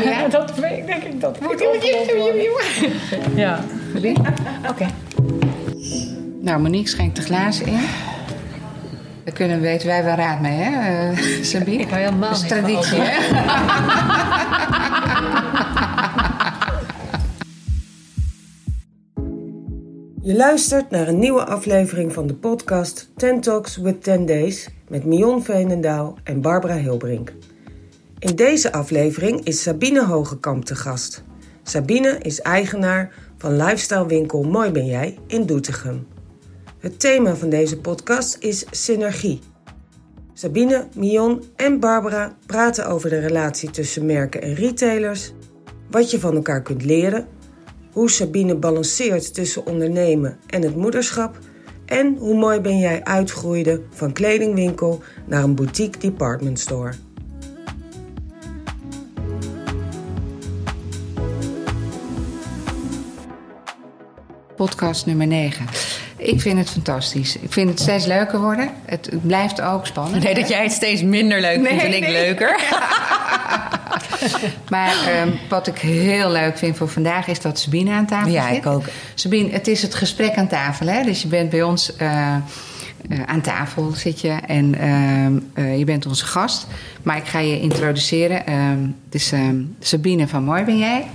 Oh ja? dat weet- denk ik dat moet worden. Ja. Oké. Nou, Monique schenkt de glazen in. Daar kunnen weten wij wel raad mee, hè, eh, Sabine? Ik hou helemaal Dat is niet van traditie, hè? Je luistert naar een nieuwe aflevering van de podcast 10 Talks with 10 Days met Mion Veenendaal en Barbara Hilbrink. In deze aflevering is Sabine Hogekamp te gast. Sabine is eigenaar van lifestylewinkel Mooi Ben Jij in Doetinchem. Het thema van deze podcast is synergie. Sabine, Mion en Barbara praten over de relatie tussen merken en retailers, wat je van elkaar kunt leren hoe Sabine balanceert tussen ondernemen en het moederschap en hoe mooi ben jij uitgroeide van kledingwinkel naar een boutique department store. Podcast nummer 9. Ik vind het fantastisch. Ik vind het steeds leuker worden. Het, het blijft ook spannend. Nee, dat jij het steeds minder leuk vindt en ik nee. leuker. Maar ehm, wat ik heel leuk vind voor vandaag is dat Sabine aan tafel Ja, zit. ik ook. Sabine, het is het gesprek aan tafel. Hè? Dus je bent bij ons eh, eh, aan tafel zit je en ehm, eh, je bent onze gast. Maar ik ga je introduceren. Het is ehm, Sabine van Mooi ben jij.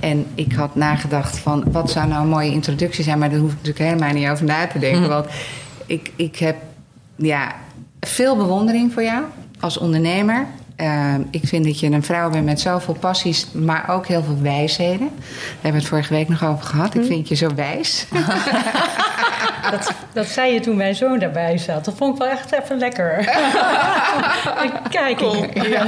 En ik had nagedacht van wat zou nou een mooie introductie zijn. Maar daar hoef ik natuurlijk helemaal niet over na te denken. Want ik, ik heb ja, veel bewondering voor jou als ondernemer. Ehm, ik vind dat je een vrouw bent met zoveel passies, maar ook heel veel wijsheden. Daar hebben we het vorige week nog over gehad. Ik vind je zo wijs. Dat, dat zei je toen mijn zoon daarbij zat. Dat vond ik wel echt even lekker. Kijk, ja.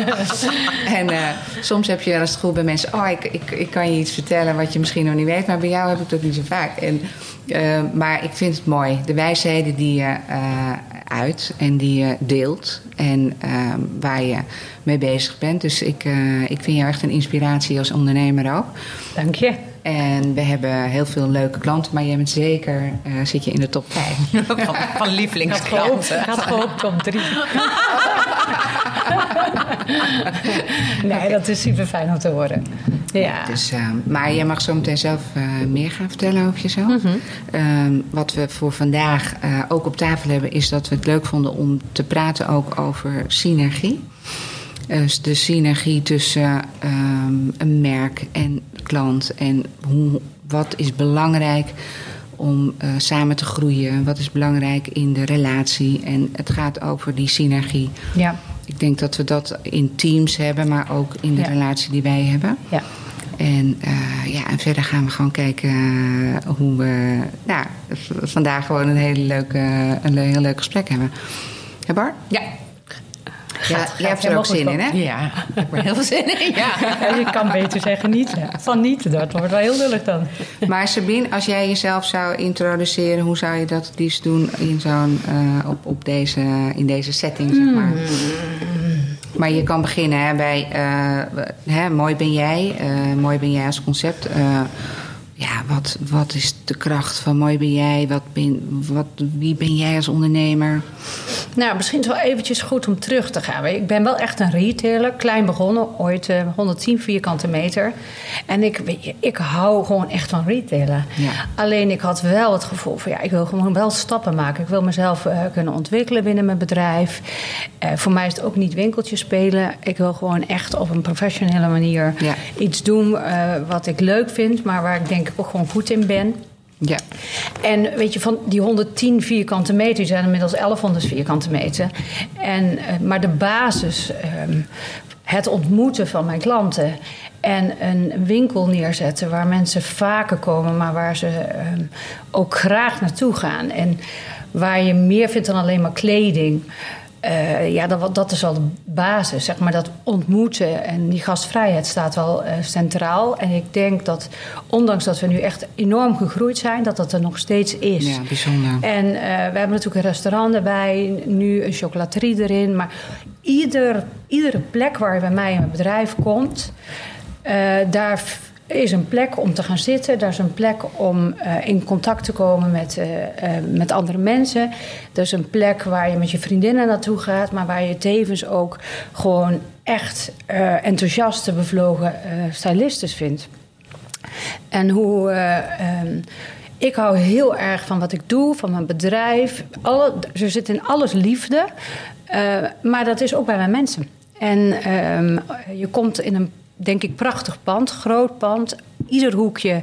En eh, soms heb je wel eens het gevoel bij mensen... oh, ik, ik, ik kan je iets vertellen wat je misschien nog niet weet... maar bij jou heb ik dat niet zo vaak. En, eh, maar ik vind het mooi. De wijsheden die je eh, uit en die je deelt... en eh, waar je mee bezig bent. Dus ik, eh, ik vind jou echt een inspiratie als ondernemer ook. Dank je. En we hebben heel veel leuke klanten... maar jij bent zeker eh, zit je in de top 5. Van, van Ik had gehoopt, lievelingsklanten. ik had gehoopt op drie. Nee, dat is super fijn om te horen. Ja. Dus, eh, maar jij mag zo meteen zelf eh, meer gaan vertellen over jezelf. Ehm, wat we voor vandaag eh, ook op tafel hebben, is dat we het leuk vonden om te praten ook over synergie. Dus de synergie tussen ehm, een merk en klant. En hoe, wat is belangrijk om eh, samen te groeien? Wat is belangrijk in de relatie? En het gaat over die synergie. Ja. Ik denk dat we dat in teams hebben, maar ook in de Ja. relatie die wij hebben. Ja. En, eh, ja, en verder gaan we gewoon kijken eh, hoe we v- vandaag gewoon een hele leuke, een heel leuk gesprek hebben. Hè Bar? Ja. Ja, jij hebt er ook zin in, hè? Ja, ik heb er heel veel zin in. Ja. Ja, je kan beter zeggen niet. Van niet, dat wordt wel heel lullig dan. Maar Sabine, als jij jezelf zou introduceren, hoe zou je dat het liefst doen in, zo'n, eh, op, op deze, in deze setting, zeg maar? Maar je kan beginnen hè, bij eh, hè, Mooi ben jij, eh, Mooi ben jij als concept. Ja, wat, wat is de kracht van Mooi ben jij? Wat ben, wat, wie ben jij als ondernemer? Nou, misschien is het wel eventjes goed om terug te gaan. Ik ben wel echt een retailer, klein begonnen, ooit eh, 110 vierkante meter. En ik, ik hou gewoon echt van retailen. Ja. Alleen ik had wel het gevoel van ja, ik wil gewoon wel stappen maken. Ik wil mezelf eh, kunnen ontwikkelen binnen mijn bedrijf. Eh, voor mij is het ook niet winkeltje spelen. Ik wil gewoon echt op een professionele manier Ja. iets doen eh, wat ik leuk vind, maar waar ik denk ik ook gewoon goed in ben. Ja, En weet je, van die 110 vierkante meter, zijn inmiddels 1100 vierkante meter. En, eh, maar de basis, ehm, het ontmoeten van mijn klanten en een winkel neerzetten waar mensen vaker komen, maar waar ze ehm, ook graag naartoe gaan. En waar je meer vindt dan alleen maar kleding. Eh, ja, dat, dat is al de basis, zeg maar. Dat ontmoeten en die gastvrijheid staat wel eh, centraal. En ik denk dat, ondanks dat we nu echt enorm gegroeid zijn, dat dat er nog steeds is. ja bijzonder. En eh, we hebben natuurlijk een restaurant erbij, nu een chocolaterie erin. Maar ieder, iedere plek waar je bij mij in mijn bedrijf komt, daar is een plek om te gaan zitten. Daar is een plek om eh, in contact te komen met, eh, eh, met andere mensen. Er is een plek waar je met je vriendinnen naartoe gaat, maar waar je tevens ook gewoon echt enthousiaste, bevlogen stylistes vind. En hoe. eh, ehm, ik hou heel erg van wat ik doe, van mijn bedrijf. Alle, er zit in alles liefde. maar dat is ook bij mijn mensen. En ehm, je komt in een, denk ik, prachtig pand, groot pand. Ieder hoekje,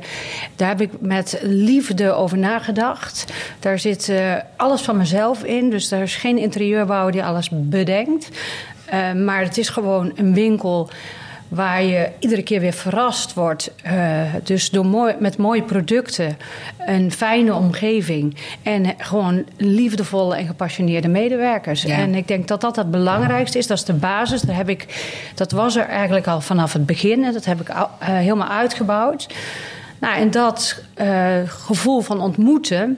daar heb ik met liefde over nagedacht. Daar zit eh, alles van mezelf in. Dus daar is geen interieurbouwer die alles bedenkt. Eh, maar het is gewoon een winkel waar je iedere keer weer verrast wordt. Eh, dus door mooi, met mooie producten, een fijne omgeving en gewoon liefdevolle en gepassioneerde medewerkers. Ja. En ik denk dat dat het belangrijkste is. Dat is de basis. Daar heb ik, dat was er eigenlijk al vanaf het begin. En dat heb ik al- eh, helemaal uitgebouwd. Nou, en dat eh, gevoel van ontmoeten.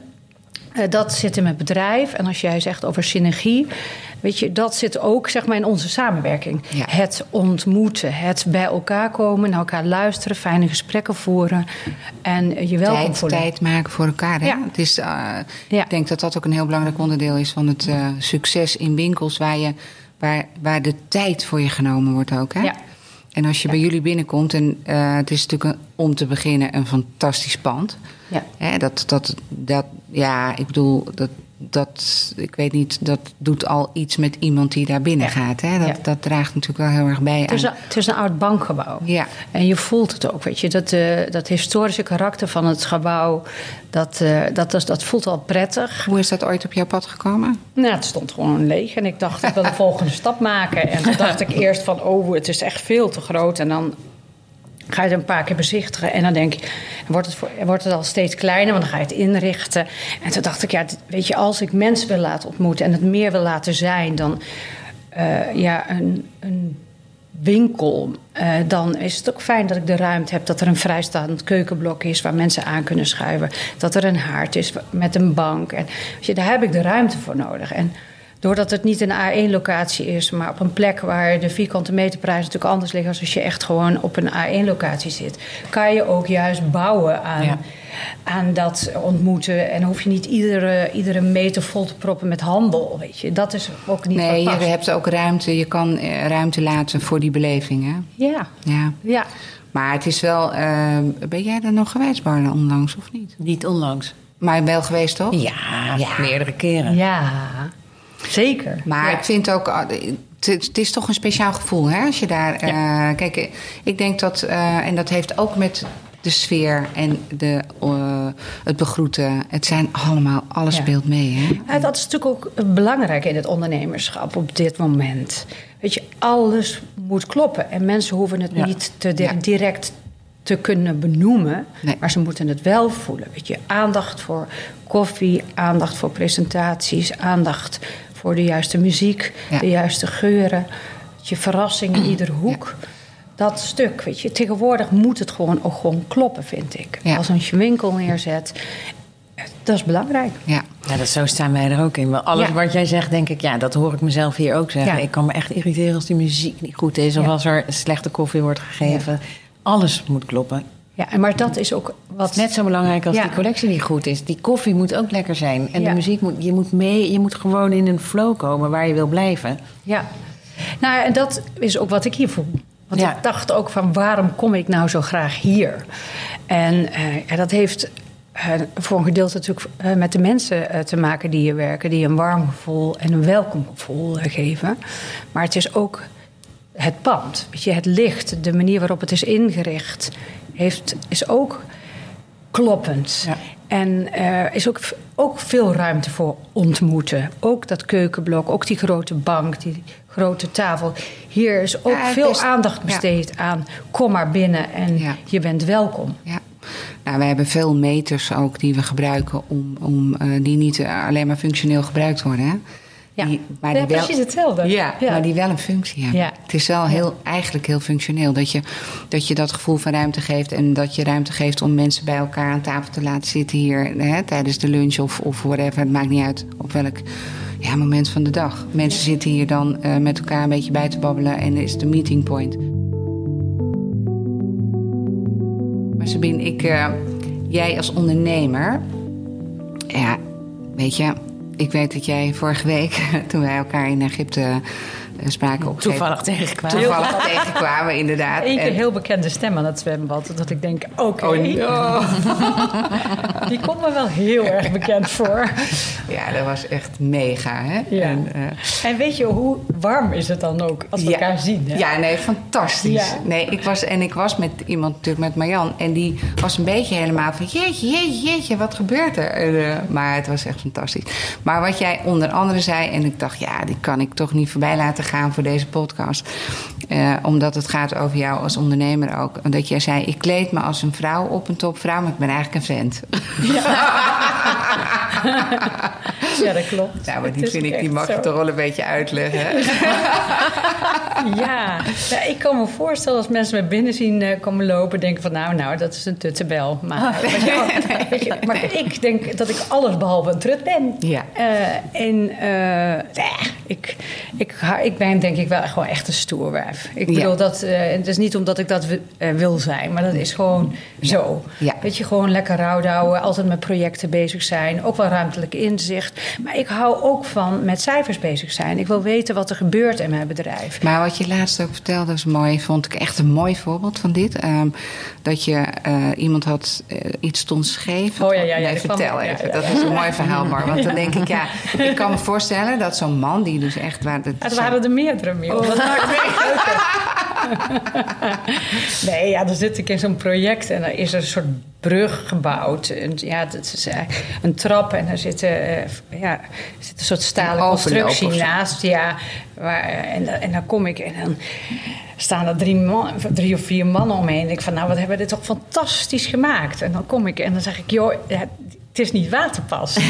Dat zit in mijn bedrijf. En als jij zegt over synergie, weet je, dat zit ook zeg maar, in onze samenwerking. Ja. Het ontmoeten, het bij elkaar komen, naar elkaar luisteren, fijne gesprekken voeren en je welkom tijd, voelen. tijd maken voor elkaar. Hè? Ja. Het is, eh, Ja. Ik denk dat dat ook een heel belangrijk onderdeel is van het eh, succes in winkels waar, je, waar, waar de tijd voor je genomen wordt ook. Hè? Ja. En als je bij jullie binnenkomt, en eh, het is natuurlijk een, om te beginnen een fantastisch pand. Ja. Hè, dat, dat, dat, ja, ik bedoel, dat, dat, ik weet niet, dat doet al iets met iemand die daar binnen Ja. gaat. Hè? Dat, Ja. dat draagt natuurlijk wel heel erg bij Het is, aan. een, het is een oud bankgebouw. Ja. En je voelt het ook, weet je. Dat, eh, dat historische karakter van het gebouw, dat, eh, dat, dat, dat voelt al prettig. Hoe is dat ooit op jouw pad gekomen? Nou, het stond gewoon leeg. En ik dacht, ik wil de volgende stap maken. En toen dacht ik eerst van, oh, het is echt veel te groot. En dan ga je het een paar keer bezichtigen. En dan denk je, wordt het, wordt het al steeds kleiner, want dan ga je het inrichten. En toen dacht ik, ja, weet je, als ik mensen wil laten ontmoeten... en het meer wil laten zijn dan eh, ja, een, een winkel... eh, dan is het ook fijn dat ik de ruimte heb... dat er een vrijstaand keukenblok is waar mensen aan kunnen schuiven. Dat er een haard is met een bank. En, je, daar heb ik de ruimte voor nodig. En doordat het niet een A1-locatie is... maar op een plek waar de vierkante meterprijs natuurlijk anders liggen... als als je echt gewoon op een A1-locatie zit... kan je ook juist bouwen aan... Ja. Aan dat ontmoeten. En hoef je niet iedere, iedere meter vol te proppen met handel. Weet je. Dat is ook niet Nee, wat je hebt ook ruimte. Je kan eh, ruimte laten voor die beleving. Hè? Ja, Ja. ja. Maar het is wel. eh, ben jij er nog geweest, Barla, onlangs of niet? Niet onlangs. Maar wel geweest toch? Ja, meerdere keren. Ja, zeker. Maar Ja. ik vind ook. ah, Het, is toch een speciaal gevoel, hè? Als je daar. eh, kijk, eh, ik denk dat. eh, en dat heeft ook met de sfeer en de, eh, het begroeten. Het zijn allemaal. Alles Ja. speelt mee, hè? Ja, dat is natuurlijk ook belangrijk in het ondernemerschap op dit moment. Weet je, alles moet kloppen. En mensen hoeven het Ja. niet te direct te kunnen benoemen. Nee. Maar ze moeten het wel voelen. Weet je, aandacht voor koffie, aandacht voor presentaties, aandacht voor de juiste muziek, Ja. de juiste geuren. Je, verrassing in ieder hoek. Dat stuk, weet je. Tegenwoordig moet het gewoon ook gewoon kloppen, vind ik. Ja. Als je een winkel neerzet, dat is belangrijk. Ja. Ja, dat, zo staan wij er ook in. Maar alles Ja. wat jij zegt, denk ik, ja, dat hoor ik mezelf hier ook zeggen. Ja. Ik kan me echt irriteren als die muziek niet goed is. Of Ja. als er slechte koffie wordt gegeven. Alles moet kloppen. Ja, maar dat is ook wat Net zo belangrijk als Ja. die collectie die goed is. Die koffie moet ook lekker zijn. En Ja. de muziek moet, je moet mee, je moet gewoon in een flow komen waar je wil blijven. Ja, nou ja, en dat is ook wat ik hier voel. Want Ja. ik dacht ook van waarom kom ik nou zo graag hier? En eh, ja, dat heeft eh, voor een gedeelte natuurlijk eh, met de mensen eh, te maken die hier werken, die een warm gevoel en een welkom gevoel geven. Maar het is ook het pand, weet je, het licht, de manier waarop het is ingericht, heeft, is ook kloppend. Ja. En er is ook, ook veel ruimte voor ontmoeten. Ook dat keukenblok, ook die grote bank, die grote tafel. Hier is ook Ja, veel is- aandacht ja. besteed aan. Kom maar binnen en Ja. je bent welkom. Ja. Nou, we hebben veel meters ook die we gebruiken om, om eh, die niet eh, alleen maar functioneel gebruikt worden. Hè? Ja. Die, maar Ja, die wel, precies hetzelfde. Ja, Ja. maar die wel een functie hebben. Ja. Het is wel heel, eigenlijk heel functioneel. Dat je, dat je dat gevoel van ruimte geeft. En dat je ruimte geeft om mensen bij elkaar aan tafel te laten zitten hier. Hè, tijdens de lunch of, of whatever. Het maakt niet uit op welk ja, moment van de dag. Mensen zitten hier dan eh, met elkaar een beetje bij te babbelen. En is de meeting point. Maar Sabine, ik, eh, jij als ondernemer. Ja, weet je, ik weet dat jij vorige week, toen wij elkaar in Egypte spraken op Toevallig tegenkwamen. Toevallig tegenkwamen, inderdaad. Eén keer heel bekende stem aan het zwembad. Dat ik denk, oké, Oh, die komt me wel heel erg bekend voor. Ja, dat was echt mega. Hè? Ja. En, eh, En weet je, hoe warm is het dan ook als we Ja. elkaar zien? Hè? Ja, nee, fantastisch. Ja. Nee, ik was, en ik was met iemand natuurlijk, met Marjan. En die was een beetje helemaal van... Jeetje, jeetje, jeetje, wat gebeurt er? En, eh, maar het was echt fantastisch. Maar wat jij onder andere zei... En ik dacht, ja, die kan ik toch niet voorbij laten gaan voor deze podcast. Eh, omdat het gaat over jou als ondernemer ook. Dat jij zei, ik kleed me als een vrouw op een topvrouw... maar ik ben eigenlijk een vent. Ja, dat klopt. Nou, maar die is vind ik, die mag je toch wel een beetje uitleggen. Ja, Ja, ik kan me voorstellen als mensen me binnen zien eh, komen lopen, denken van nou, nou, dat is een tuttebel. Maar, je, maar ik denk dat ik alles behalve een trut ben. Ja. Eh, en eh, ja, ik, ik, ik ben denk ik wel gewoon echt een stoerwijf. Ik Ja. bedoel, dat, het is niet omdat ik dat wi- wil zijn, maar dat is gewoon zo. Ja. Weet je, gewoon lekker rouwdouwen, altijd met projecten bezig zijn. Ook wel ruimtelijk inzicht. Maar ik hou ook van met cijfers bezig zijn. Ik wil weten wat er gebeurt in mijn bedrijf. Maar wat je laatst ook vertelde, is mooi, vond ik echt een mooi voorbeeld van dit. Ehm, dat je eh, iemand had eh, iets stond scheef. Oh ja, ja, ja, Nee, vertel even. ja, dat is een mooi verhaal, Mar. Want dan denk ik, ja, ik kan me voorstellen dat zo'n man die dus echt waar het Het waren er meerdere meer. Oh. Dat nee, ja, dan zit ik in zo'n project en dan is er een soort brug gebouwd. En, ja, dat is een trap en daar zit, eh, ja, zit een soort stalen Een constructie naast. Ja, waar, en, dan- en dan kom ik en dan staan er drie, man, drie of vier mannen omheen. En ik van, nou, wat hebben we dit toch fantastisch gemaakt. En dan kom ik en dan zeg ik, joh, ja, het is niet waterpas. er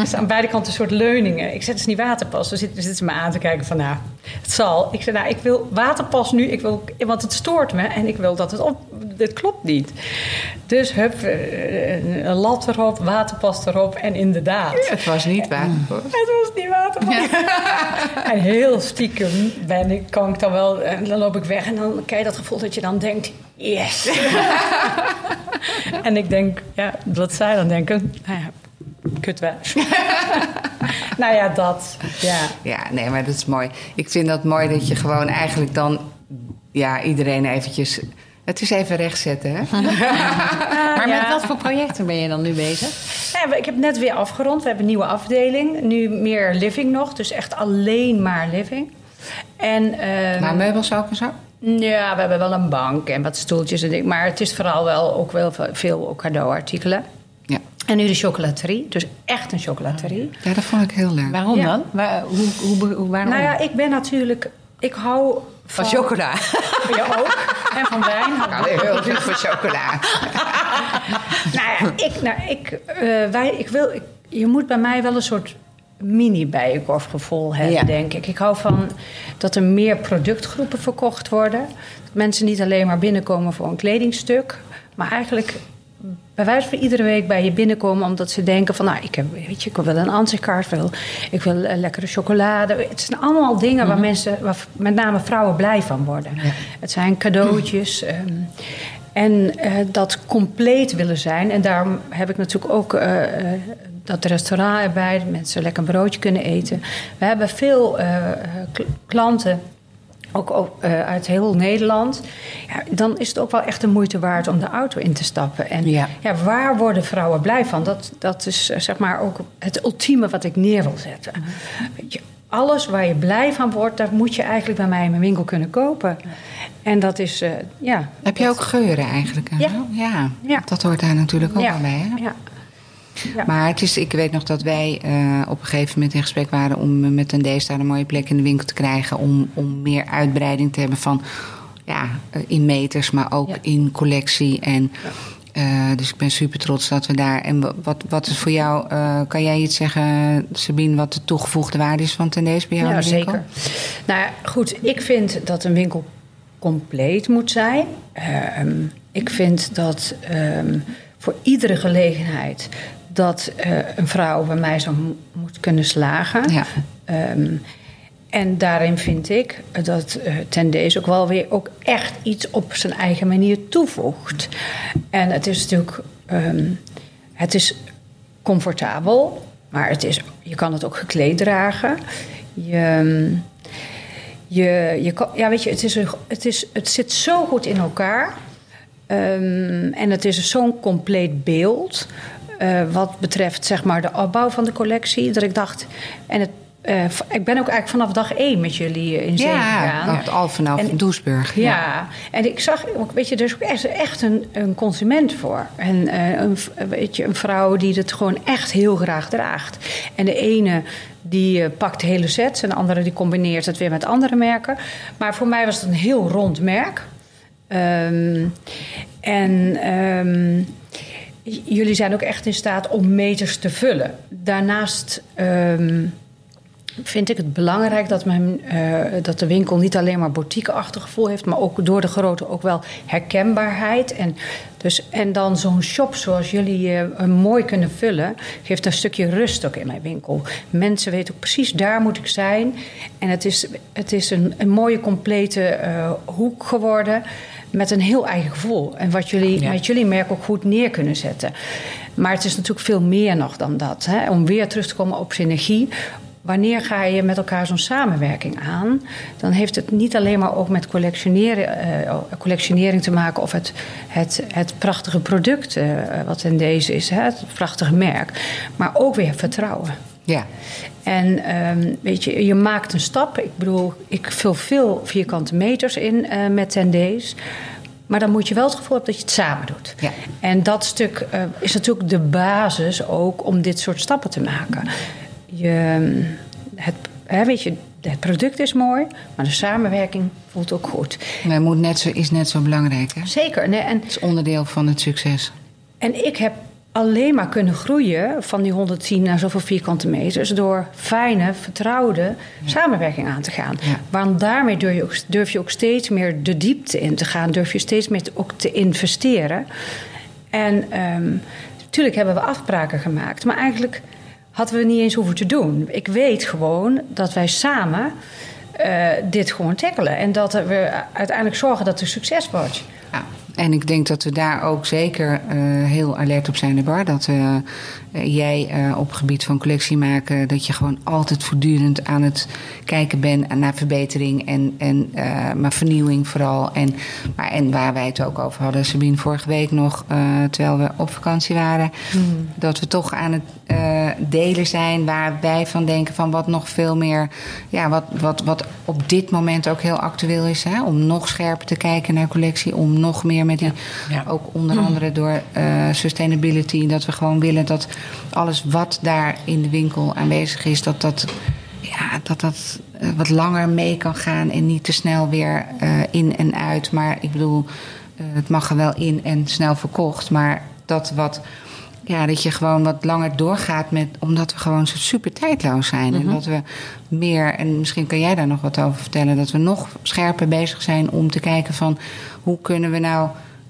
staan aan beide kanten een soort leuningen. Ik zeg, het is niet waterpas. Ze zitten, ze me aan te kijken van, nou, het zal. Ik zeg, nou, ik wil waterpas nu, ik wil, want het stoort me. En ik wil dat het op, dit klopt niet. Dus hup, eh, een lat erop, waterpas erop en inderdaad. Het was niet waar. Het was niet waterpas. En heel stiekem ben ik, kan ik dan wel... En dan loop ik weg en dan krijg je dat gevoel dat je dan denkt... Yes! en ik denk, ja, wat zij dan denken... Nou ja, kutwijf. nou ja, dat. Ja. Ja, nee, maar dat is mooi. Ik vind dat mooi dat je gewoon eigenlijk dan ja, iedereen eventjes... Het is even rechtzetten, hè? Maar Ja. met wat voor projecten ben je dan nu bezig? Ja, ik heb net weer afgerond. We hebben een nieuwe afdeling. Nu meer living nog. Dus echt alleen maar living. En, ehm, Maar meubels ook en zo? Ja, we hebben wel een bank en wat stoeltjes en dingen. Maar het is vooral wel ook wel veel ook cadeauartikelen. Ja. En nu de chocolaterie. Dus echt een chocolaterie. ja, dat vond ik heel leuk. Waarom Ja. dan? Waar, hoe, hoe, hoe, waarom? Nou ja, ik ben natuurlijk... Ik hou van... Van chocola. Ja, ook. En van wijn. Ik hou heel veel van chocola. nou ja, ik, nou, ik, eh, wij, ik wil, ik- je moet bij mij wel een soort mini-bijenkorfgevoel hebben, Ja. denk ik. Ik hou van dat er meer productgroepen verkocht worden. Dat mensen niet alleen maar binnenkomen voor een kledingstuk, maar eigenlijk bij wijze van iedere week bij je binnenkomen omdat ze denken van, nou, ik, heb, weet je, ik wil een ansichtkaart, wil, ik wil lekkere chocolade. Het zijn allemaal dingen waar mensen, waar met name vrouwen blij van worden. Het zijn cadeautjes. ehm, en eh, dat compleet willen zijn. En daarom heb ik natuurlijk ook eh, eh, dat restaurant erbij. Dat mensen lekker een broodje kunnen eten. We hebben veel kl- klanten. Ook uit heel Nederland. Ja, dan is het ook wel echt de moeite waard om de auto in te stappen. En Ja. ja. waar worden vrouwen blij van? Dat, dat is zeg maar ook het ultieme wat ik neer wil zetten. Weet je, alles waar je blij van wordt, dat moet je eigenlijk bij mij in mijn winkel kunnen kopen. En dat is, eh, ja. Heb je ook geuren eigenlijk? en Ja. ja. Ja. Dat hoort daar natuurlijk ook ja, bij, hè? Ja. Ja. Maar het is, ik weet nog dat wij eh, op een gegeven moment in gesprek waren om met een D-star een mooie plek in de winkel te krijgen. Om, om meer uitbreiding te hebben van ja, eh, in meters, maar ook Ja. in collectie. En, eh, dus ik ben super trots dat we daar. En wa- wat, wat is voor jou, eh, kan jij iets zeggen, Sabine, wat de toegevoegde waarde is van Tendees bij jou? Ja, zeker. Nou goed, ik vind dat een winkel compleet moet zijn. Ehm, ik vind dat ehm, voor iedere gelegenheid dat eh, een vrouw bij mij zou mo- moet kunnen slagen. Ja. En daarin vind ik dat eh Tendees ook wel weer ook echt iets op zijn eigen manier toevoegt. En het is natuurlijk, ehm, het is comfortabel, maar het is, je kan het ook gekleed dragen. Je, ehm, je, je, kan- ja, weet je, het, is het, is, het zit zo goed in elkaar. Ehm, en het is zo'n compleet beeld. eh, wat betreft zeg maar de opbouw van de collectie. Dat ik dacht. En het, eh, ik ben ook eigenlijk vanaf dag één met jullie eh, in zee Ja, gegaan. op Alphenau En- Doesburg. Ja. en ik zag, ook, weet je, er is ook echt, echt een, een consument voor. En eh, een, weet je, een vrouw die het gewoon echt heel graag draagt. En de ene die eh, pakt hele sets en de andere die combineert het weer met andere merken. Maar voor mij was het een heel rond merk. Ehm, en ehm, jullie zijn ook echt in staat om meters te vullen. Daarnaast ehm, vind ik het belangrijk dat, men, eh, dat de winkel niet alleen maar boutique-achtig gevoel heeft, maar ook door de grootte ook wel herkenbaarheid. En, dus, en dan zo'n shop zoals jullie eh, mooi kunnen vullen, geeft een stukje rust ook in mijn winkel. Mensen weten ook precies daar moet ik zijn. En het is, het is een, een mooie, complete eh, hoek geworden met een heel eigen gevoel. En wat jullie Ja. met jullie merk ook goed neer kunnen zetten. Maar het is natuurlijk veel meer nog dan dat. Hè? Om weer terug te komen op synergie. Wanneer ga je met elkaar zo'n samenwerking aan? Dan heeft het niet alleen maar ook met collectioneren, eh, collectionering te maken of het, het, het prachtige product eh, wat in deze is, hè? het prachtige merk. Maar ook weer vertrouwen. Ja. En ehm, weet je, je maakt een stap. Ik bedoel, ik vul veel vierkante meters in eh, met 10 days. Maar dan moet je wel het gevoel hebben dat je het samen doet. Ja. En dat stuk is natuurlijk de basis ook om dit soort stappen te maken. Je, het, hè, weet je, het product is mooi, maar de samenwerking voelt ook goed. Maar moet net zo, is net zo belangrijk. Hè? Het Zeker. Nee, en is onderdeel van het succes. En ik heb alleen maar kunnen groeien van die 110 naar zoveel vierkante meters door fijne, vertrouwde samenwerking aan te gaan. Ja. Want daarmee durf je, ook, durf je ook steeds meer de diepte in te gaan, durf je steeds meer te- ook te investeren. En ehm, natuurlijk hebben we afspraken gemaakt, maar eigenlijk hadden we niet eens hoeven te doen. Ik weet gewoon dat wij samen eh, dit gewoon tackelen en dat we uiteindelijk zorgen dat het succes wordt. Ja. En ik denk dat we daar ook zeker eh, heel alert op zijn, de bar. Dat eh, jij eh, op het gebied van collectie maken, dat je gewoon altijd voortdurend aan het kijken bent naar verbetering en, en maar vernieuwing vooral. En, maar, en waar wij het ook over hadden, Sabine, vorige week nog, terwijl we op vakantie waren, dat we toch aan het delen zijn waar wij van denken van wat nog veel meer, ja, wat, wat, wat op dit moment ook heel actueel is. Hè? Om nog scherper te kijken naar collectie, om nog meer met die, Ja. ook onder andere door eh, sustainability, dat we gewoon willen dat alles wat daar in de winkel aanwezig is, dat dat, ja, dat, dat eh, wat langer mee kan gaan en niet te snel weer eh, in en uit. Maar ik bedoel, het mag er wel in en snel verkocht, maar dat wat ja, dat je gewoon wat langer doorgaat met, omdat we gewoon zo super tijdloos zijn. En dat we meer, en misschien kan jij daar nog wat over vertellen, dat we nog scherper bezig zijn om te kijken van hoe kunnen we nou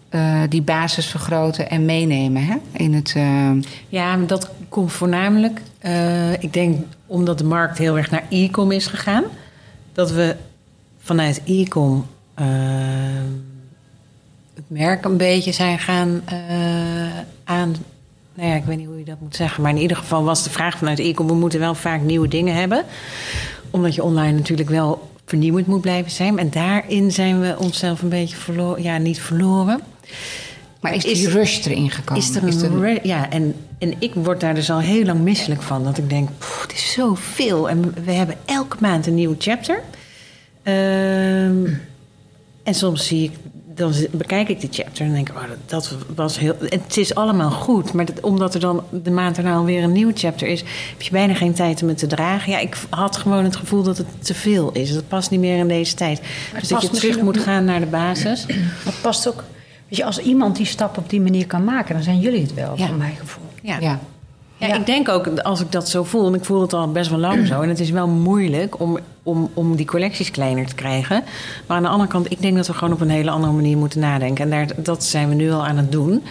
eh, die basis vergroten en meenemen hè? in het. eh, Ja, dat komt voornamelijk, eh, ik denk omdat de markt heel erg naar e-com is gegaan. Dat we vanuit e-com het merk een beetje zijn gaan aan. Nou ja, ik weet niet hoe je dat moet zeggen. Maar in ieder geval was de vraag vanuit e-com: we moeten wel vaak nieuwe dingen hebben. Omdat je online natuurlijk wel vernieuwend moet blijven zijn. En daarin zijn we onszelf een beetje verloren. Ja, niet verloren. maar is, Is- die rush erin gekomen? Is er een re- ja, en, en ik word daar dus al heel lang misselijk van. Dat ik denk, "Poeh, het is zoveel. En we hebben elke maand een nieuw chapter. Ehm, en soms zie ik, dan bekijk ik die chapter en denk ik, oh, dat, dat was heel. Het is allemaal goed, maar dat, omdat er dan de maand erna alweer een nieuw chapter is, heb je bijna geen tijd om het te dragen. Ja, ik had gewoon het gevoel dat het te veel is. Dat past niet meer in deze tijd. Dus dat je terug moet gaan naar de basis. Dat past ook. Weet je, als iemand die stap op die manier kan maken, dan zijn jullie het wel, Ja. voor mijn gevoel. Ja. Ja. Ja, Ja. ik denk ook, als ik dat zo voel, en ik voel het al best wel lang zo, en het is wel moeilijk om, om, om die collecties kleiner te krijgen. Maar aan de andere kant, ik denk dat we gewoon op een hele andere manier moeten nadenken. En daar, dat zijn we nu al aan het doen.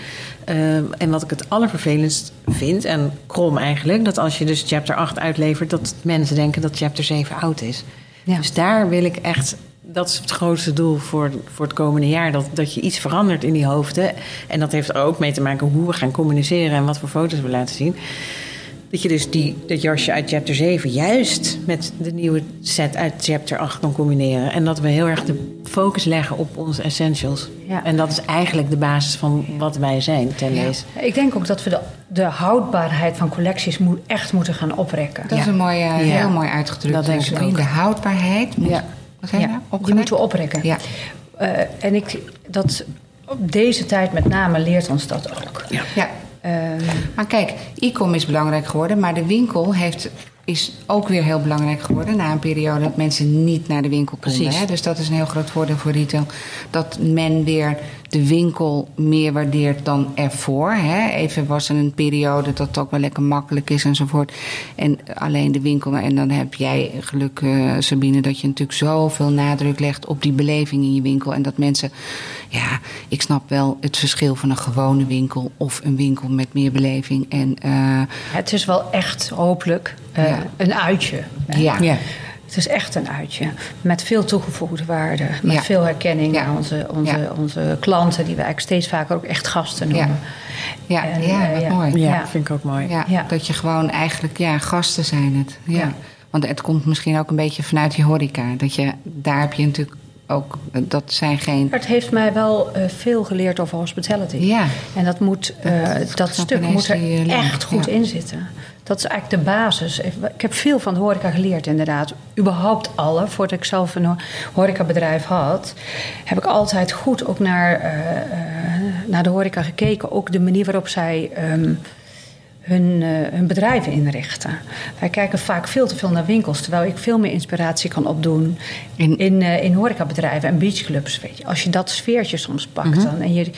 Eh, en wat ik het allervervelendst vind, en krom eigenlijk, dat als je dus chapter 8 uitlevert, dat mensen denken dat chapter 7 oud is. Ja. Dus daar wil ik echt, dat is het grootste doel voor, voor het komende jaar, dat, dat je iets verandert in die hoofden. En dat heeft er ook mee te maken hoe we gaan communiceren en wat voor foto's we laten zien. dat je dus die, dat jasje uit chapter 7 juist met de nieuwe set uit chapter 8 kan combineren. En dat we heel erg de focus leggen op onze essentials. Ja. En dat is eigenlijk de basis van wat wij zijn, ten Ja. deze. Ik denk ook dat we de, de houdbaarheid van collecties moet, echt moeten gaan oprekken. Dat is Ja. een mooie, Ja. heel mooi uitgedrukt. Dat denk ik ook. De houdbaarheid moet, Ja. je Ja, nou? die moeten we oprekken. Ja. Eh, en ik, dat, op deze tijd met name leert ons dat ook. ja. Ehm, Maar kijk, e-com is belangrijk geworden, maar de winkel heeft, is ook weer heel belangrijk geworden na een periode dat mensen niet naar de winkel konden. Precies. Hè? Dus dat is een heel groot voordeel voor retail. Dat men weer de winkel meer waardeert dan ervoor. Hè? Even was er een periode dat het ook wel lekker makkelijk is enzovoort. En alleen de winkel. En dan heb jij geluk, eh, Sabine, dat je natuurlijk zoveel nadruk legt op die beleving in je winkel. En dat mensen, ja, ik snap wel het verschil van een gewone winkel of een winkel met meer beleving. En eh, het is wel echt hopelijk eh, Ja. een uitje. ja. Ja. Het is echt een uitje. Met veel toegevoegde waarde. Met Ja. veel herkenning Ja. aan onze, onze, Ja. onze klanten, die we eigenlijk steeds vaker ook echt gasten noemen. Ja, En, ja, eh, mooi. Ja, Ja. vind ik ook mooi. Ja, Ja. Dat je gewoon eigenlijk, ja, gasten zijn het. Ja. Ja. Want het komt misschien ook een beetje vanuit die horeca. Dat je, daar heb je natuurlijk ook, dat zijn geen... Het heeft mij wel eh, veel geleerd over hospitality. Ja. En dat, moet, eh, dat, snap stuk moet er die, eh, echt goed Ja. in zitten. Dat is eigenlijk de basis. Ik heb veel van de horeca geleerd, inderdaad. Überhaupt alle. Voordat ik zelf een ho- horecabedrijf had, heb ik altijd goed ook naar, eh, eh, naar de horeca gekeken. Ook de manier waarop zij ehm, hun, eh, hun bedrijven inrichten. Wij kijken vaak veel te veel naar winkels, terwijl ik veel meer inspiratie kan opdoen In- in, eh, in horecabedrijven en beachclubs. Weet je. Als je dat sfeertje soms pakt dan, en je,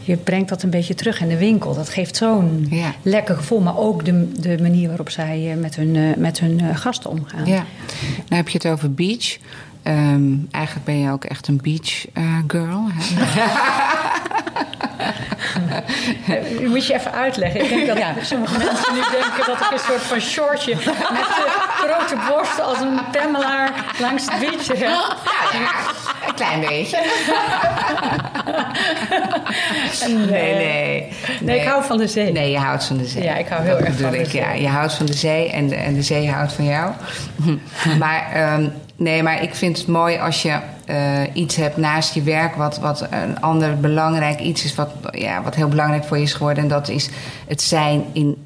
je brengt dat een beetje terug in de winkel, dat geeft zo'n Ja. lekker gevoel. Maar ook de, de manier waarop zij eh, met hun, met hun gasten omgaan. Ja. Nou heb je het over beach. Ehm, eigenlijk ben je ook echt een beach girl. Hè? Eh, moet je even uitleggen. Ik denk dat sommige mensen nu denken dat ik een soort van shortje met de grote borsten als een pemmelaar langs het beach heb. een klein beetje. Nee, nee. Nee, ik hou van de zee. Nee, je houdt van de zee. Ja, ik hou heel Dat erg van de ik, zee. Ja, je houdt van de zee en de, en de zee houdt van jou. maar, ehm, nee, maar ik vind het mooi als je eh, iets hebt naast je werk... Wat, wat een ander belangrijk iets is wat, ja, wat heel belangrijk voor je is geworden. En dat is het zijn in,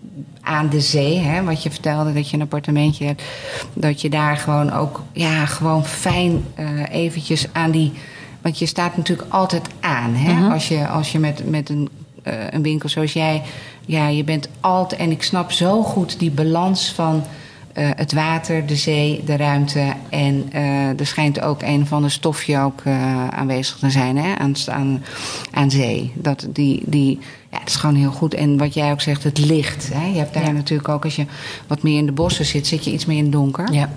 aan de zee. Hè? Wat je vertelde, dat je een appartementje hebt. Dat je daar gewoon ook ja, gewoon fijn eh, eventjes aan die... Want je staat natuurlijk altijd aan. Hè? Als je, als je met, met een, eh, een winkel zoals jij... Ja, je bent altijd... En ik snap zo goed die balans van... eh, het water, de zee, de ruimte. En eh, er schijnt ook een van de stofje ook eh, aanwezig te zijn hè? Aan, aan, aan zee. Dat die, die, ja, dat is gewoon heel goed. En wat jij ook zegt, het licht. Hè? Je hebt daar Ja. natuurlijk ook, als je wat meer in de bossen zit, zit je iets meer in het donker. Ja.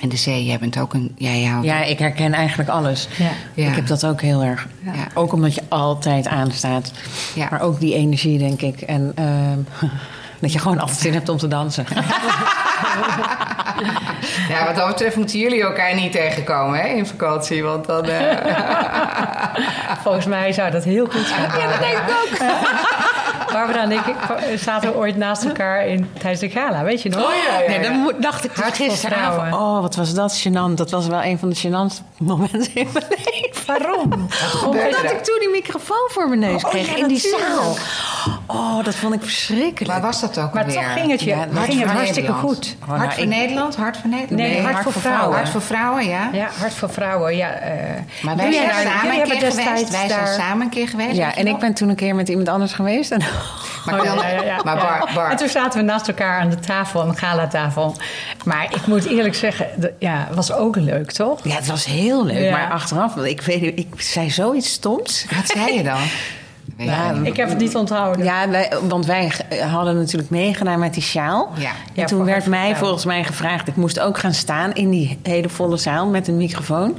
En de zee, jij bent ook een. Ja, je houdt ja, ik herken eigenlijk alles. Ja. Ja. Ik heb dat ook heel erg. Ja. Ook omdat je altijd aanstaat. Ja. Maar ook die energie, denk ik. En ehm, dat je gewoon altijd zin hebt om te dansen. Ja, wat dat betreft moeten jullie elkaar niet tegenkomen hè, in vakantie. Want dan. eh, Volgens mij zou dat heel goed gaan. Ja, dat denk ik ook. Barbara en ik zaten ooit naast elkaar in, tijdens de gala, weet je nog? Oh ja, ja, Nee, dan moet- dacht ik voor gisteravond. Oh, wat was dat gênant. Dat was wel een van de gênantste momenten in mijn leven. Waarom? Omdat ik toen die microfoon voor mijn neus Oh, kreeg ja, in die zaal. Oh, dat vond ik verschrikkelijk. Waar was dat ook Maar alweer? toch ging het je Ja, ging Hart het voor hartstikke Nederland. goed. Oh, Hart nou, voor ik- Nederland? Hart voor Nederland? Nee, Hart voor Vrouwen. Hart voor vrouwen, ja. Ja, Hart voor Vrouwen. Ja, eh, Maar wij zijn hebben- samen een hebben keer geweest. destijds Wij zijn daar- samen een keer geweest. Ja, en ik ben toen een keer met iemand anders geweest. En Maar, Oh, ik wil- ja, ja, ja, maar ja. Bar, Bar, En toen zaten we naast elkaar aan de tafel, aan de galatafel. Maar ik moet eerlijk zeggen, ja, was ook leuk, toch? ja, het was heel leuk. Maar achteraf, ik weet ik zei zoiets stoms. wat zei je dan? Ja. Ik heb het niet onthouden. Ja, wij, want wij hadden natuurlijk meegedaan met die sjaal. Ja. En Ja, toen werd mij volgens mij gevraagd... ik moest ook gaan staan in die hele volle zaal met een microfoon.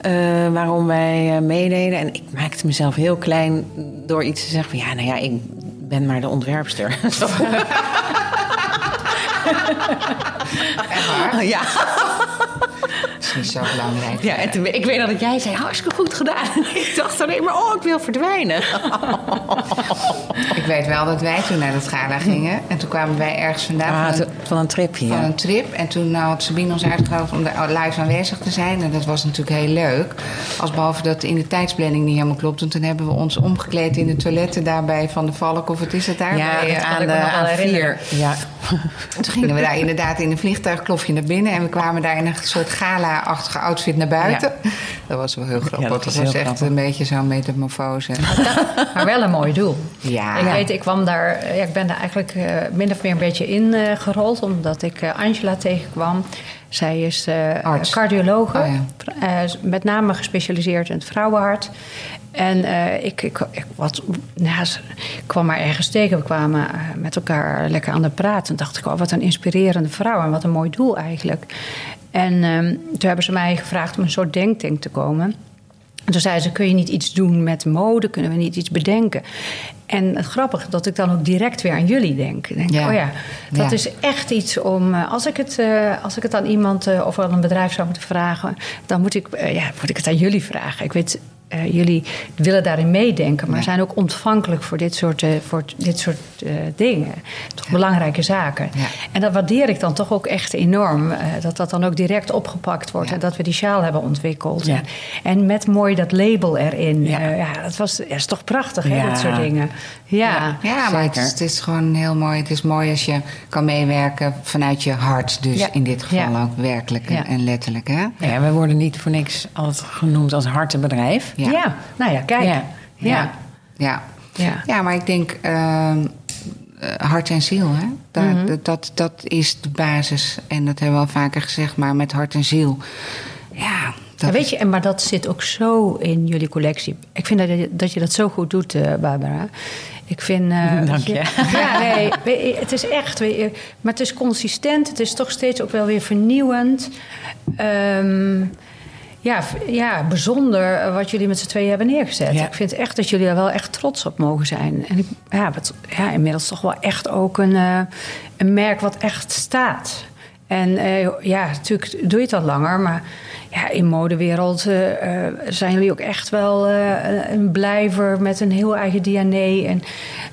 eh, waarom wij eh, meededen. En ik maakte mezelf heel klein door iets te zeggen van... ja, nou ja, ik ben maar de ontwerpster. Zo. Echt waar? ja. Niet zo belangrijk. ja, en toen, ik weet dat jij zei, hartstikke goed gedaan. En ik dacht alleen maar, oh, ik wil verdwijnen. Ik weet wel dat wij toen naar dat gala gingen. En toen kwamen wij ergens vandaan Ah, van, een, van een tripje. van Ja. een trip. En toen nou, had Sabine ons uitgenodigd om daar live aanwezig te zijn. En dat was natuurlijk heel leuk. Als behalve dat in de tijdsplanning niet helemaal klopt. Want toen hebben we ons omgekleed in de toiletten daarbij van de Valk. Of wat is het daar? Ja, Bij, eh, aan de me nog wel A4. herinneren. Ja. Toen gingen we daar inderdaad in een vliegtuigklofje naar binnen. En we kwamen daar in een soort gala-achtige outfit naar buiten. Dat was wel heel grappig. Ja, dat dat was echt grappig. een beetje zo'n metamorfose. Maar wel een mooi doel. Ja. Ik weet, ik kwam daar, ja, ik ben daar eigenlijk eh, min of meer een beetje in eh, gerold, omdat ik eh, Angela tegenkwam. Zij is Arts. cardiologe, Oh eh, met name gespecialiseerd in het vrouwenhart. En eh, ik, ik, ik, wat, nou, ik kwam maar ergens tegen. We kwamen met elkaar lekker aan de praten. En dacht ik, oh, wat een inspirerende vrouw en wat een mooi doel eigenlijk. En ehm, toen hebben ze mij gevraagd om een soort denktank te komen. En toen zei ze, kun je niet iets doen met mode? Kunnen we niet iets bedenken? En het grappige dat ik dan ook direct weer aan jullie denk. Denk, Ja. oh ja, dat Ja. is echt iets om... eh, Als ik het, eh, als ik het aan iemand eh, of aan een bedrijf zou moeten vragen... dan moet ik, ja, moet ik het aan jullie vragen. Ik weet, jullie willen daarin meedenken... maar Ja. zijn ook ontvankelijk voor dit soort, voor dit soort dingen. Toch belangrijke zaken. Ja. En dat waardeer ik dan toch ook echt enorm. dat dat dan ook direct opgepakt wordt... En dat we die sjaal hebben ontwikkeld. En, met mooi dat label erin. Ja. Dat was, is toch prachtig, hè, dat soort dingen. Ja, Ja, maar het is, het is gewoon heel mooi. Het is mooi als je kan meewerken vanuit je hart. Dus Ja. in dit geval Ja. ook werkelijk en- Ja. en letterlijk. Hè? Ja, we worden niet voor niks altijd genoemd als hartenbedrijf. Ja. ja. nou ja, kijk. Ja. Ja. Ja. Ja. ja, maar ik denk ehm, eh, hart en ziel. Hè? Mhm. dat, dat, dat is de basis. En dat hebben we al vaker gezegd. Maar met hart en ziel. Ja, dat weet je, en maar dat zit ook zo in jullie collectie. Ik vind dat je dat, je dat zo goed doet, eh, Barbara. Ik vind. eh, Dank je. Ja, nee, het is echt. maar het is consistent. Het is toch steeds ook wel weer vernieuwend. Ehm, ja, ja, bijzonder wat jullie met z'n tweeën hebben neergezet. Ja. Ik vind echt dat jullie er wel echt trots op mogen zijn. En ik, ja, wat, ja, inmiddels toch wel echt ook een, eh, een merk wat echt staat. En eh, ja, natuurlijk doe je het al langer, maar ja, in modewereld eh, eh, zijn jullie ook echt wel een blijver met een heel eigen DNA. En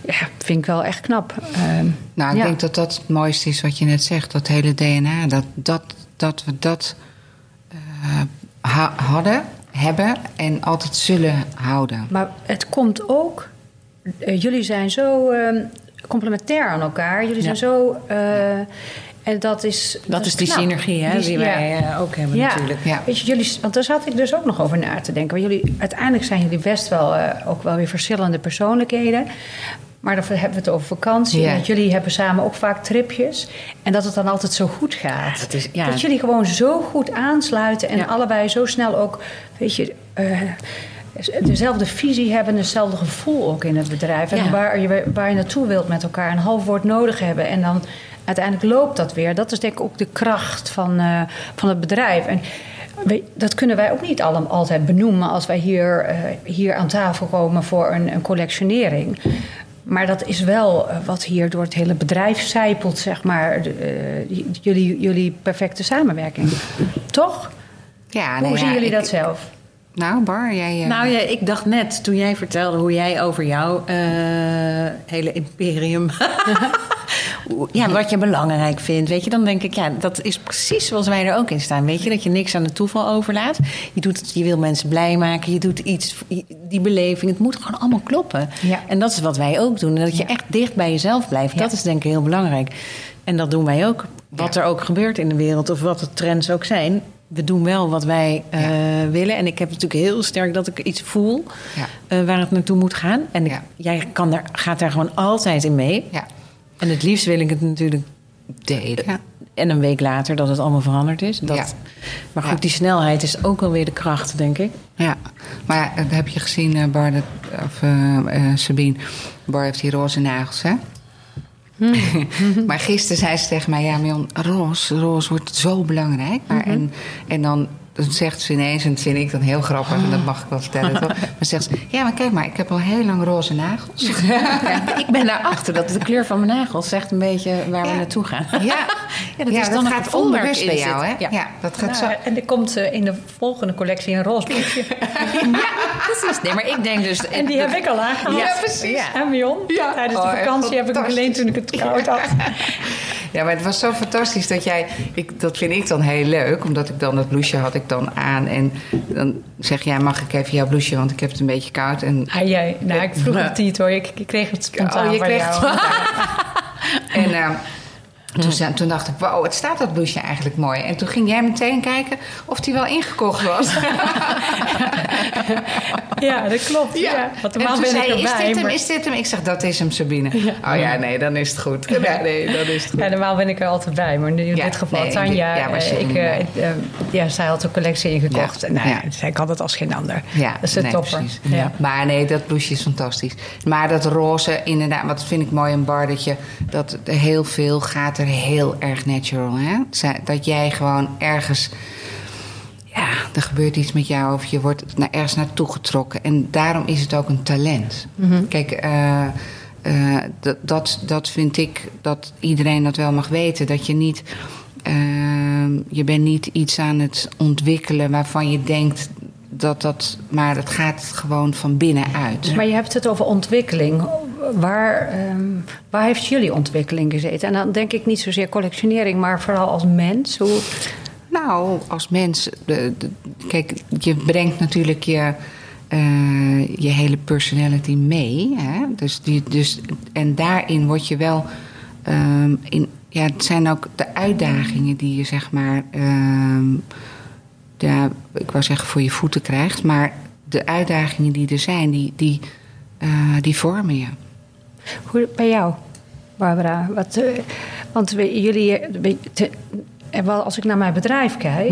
ja, vind ik wel echt knap. Ehm, Nou, ik ja. denk dat dat het mooiste is wat je net zegt. Dat hele DNA. Dat, dat, dat we dat ha- hadden, hebben en altijd zullen houden. Maar het komt ook. jullie zijn zo eh, complementair aan elkaar. Jullie zijn zo. En dat is. Dat is die knap. synergie hè, die, ja. wij eh, ook hebben Ja. natuurlijk. Ja. Weet je, jullie, want daar zat ik dus ook nog over na te denken. Want jullie, uiteindelijk zijn jullie best wel eh, ook wel weer verschillende persoonlijkheden. Maar dan hebben we het over vakantie. Ja. En dat jullie hebben samen ook vaak tripjes. En dat het dan altijd zo goed gaat. dat is- ja. Dat jullie gewoon zo goed aansluiten. En Ja. allebei zo snel ook, weet je... eh, dezelfde visie hebben, hetzelfde gevoel ook in het bedrijf. En Ja. waar, je, waar je naartoe wilt met elkaar. Een half woord nodig hebben. En dan uiteindelijk loopt dat weer. Dat is denk ik ook de kracht van, eh, van het bedrijf. En we- dat kunnen wij ook niet allemaal altijd benoemen... als wij hier, eh, hier aan tafel komen voor een, een collectionering. Maar dat is wel eh, wat hier door het hele bedrijf zijpelt, zeg maar. Eh, jullie, jullie perfecte samenwerking. Toch? Ja, Hoe nou zien ja, jullie ik- dat zelf? Nou, Bar, jij... eh, Nou ja, ik dacht net toen jij vertelde hoe jij over jouw eh, hele imperium. ja, wat je belangrijk vindt. Weet je, dan denk ik, ja, dat is precies zoals wij er ook in staan. Weet je, dat je niks aan het toeval overlaat. Je, doet je wil mensen blij maken. Je doet iets, die beleving. Het moet gewoon allemaal kloppen. Ja. En dat is wat wij ook doen. Dat je Ja. echt dicht bij jezelf blijft. Ja. Dat is denk ik heel belangrijk. En dat doen wij ook. Wat Ja. er ook gebeurt in de wereld of wat de trends ook zijn. We doen wel wat wij eh, willen. En ik heb natuurlijk heel sterk dat ik iets voel Ja. eh, waar het naartoe moet gaan. En ik- Ja. jij kan daar, gaat daar gewoon altijd in mee. En het liefst wil ik het natuurlijk. delen. Ja. En een week later dat het allemaal veranderd is. Dat, Ja. Maar goed, Ja. die snelheid is ook alweer de kracht, denk ik. Ja, maar dat heb je gezien, eh, Bar, dat, of eh, eh, Sabine. Bar heeft die roze nagels, hè? maar gisteren zei ze tegen mij, ja, Mion, roze, roze wordt zo belangrijk. Maar en, en dan dan zegt ze ineens, en dat vind ik dan heel grappig, en dat mag ik wel vertellen toch? Maar zegt ze, ja, maar kijk maar, ik heb al heel lang roze nagels. Ja, ik ben daarachter dat de kleur van mijn nagels zegt een beetje waar we Ja. naartoe gaan. Ja, Ja, dat ja, is dan dat gaat onbewust bij jou, hè? Ja, Ja. dat gaat Nou, zo. en er komt eh, in de volgende collectie een roze broekje. Precies. Nee, maar ik denk dus... En die heb ik al aangehaald. Ja, precies. Ja. En Mion? Ja. Tijdens de Oh, vakantie heb ik hem geleend toen ik het koud had. Ja, maar het was zo fantastisch dat jij... Ik, dat vind ik dan heel leuk, omdat ik dan dat blouseje had ik dan aan. En dan zeg jij, mag ik even jouw blouseje, want ik heb het een beetje koud. En, Ah, jij, nou, ik vroeg het niet hoor. Ik, ik kreeg het spontaan Oh, je van kreeg jou. het En eh, toen, zei- toen dacht ik, wow, wat staat dat blouseje eigenlijk mooi. En toen ging jij meteen kijken of die wel ingekocht was. Ja, dat klopt. Ja. Want en normaal toen ben ik zei is erbij. dit hem, is dit hem? Ik zeg, dat is hem, Sabine. Oh ja, nee, dan is het goed. Ja, nee, dan is het goed. Ja, normaal ben ik er altijd bij. Maar in Ja, dit geval, nee, Tanja, ja, eh, ik, eh, eh, ja, zij had een collectie ingekocht. Ja, En, nou, ja. ja. zij kan het als geen ander. Ja, dat is de nee, topper. Ja. Maar nee, dat blouseje is fantastisch. Maar dat roze, inderdaad, wat vind ik mooi aan Bar... dat, je, dat er heel veel gaat er heel erg natural. Hè? Dat jij gewoon ergens... Ja, er gebeurt iets met jou of je wordt naar, ergens naartoe getrokken. En daarom is het ook een talent. Kijk, eh, eh, dat, dat, dat vind ik dat iedereen dat wel mag weten. Dat je niet... ehm, je bent niet iets aan het ontwikkelen waarvan je denkt dat dat... Maar het gaat gewoon van binnenuit. Maar je hebt het over ontwikkeling. Waar, ehm, waar heeft jullie ontwikkeling gezeten? En dan denk ik niet zozeer collectionering, maar vooral als mens. Hoe, Nou, als mens, de, de- kijk, je brengt natuurlijk je, eh, je hele personality mee. Hè? Dus die, dus, en daarin word je wel. ehm, in, ja, het zijn ook de uitdagingen die je zeg maar. ehm, ja, ik wou zeggen voor je voeten krijgt, maar de uitdagingen die er zijn, die, die, eh, die vormen je. Hoe bij jou, Barbara? Wat, eh, want we- jullie, eh, te- en wel, als ik naar mijn bedrijf kijk,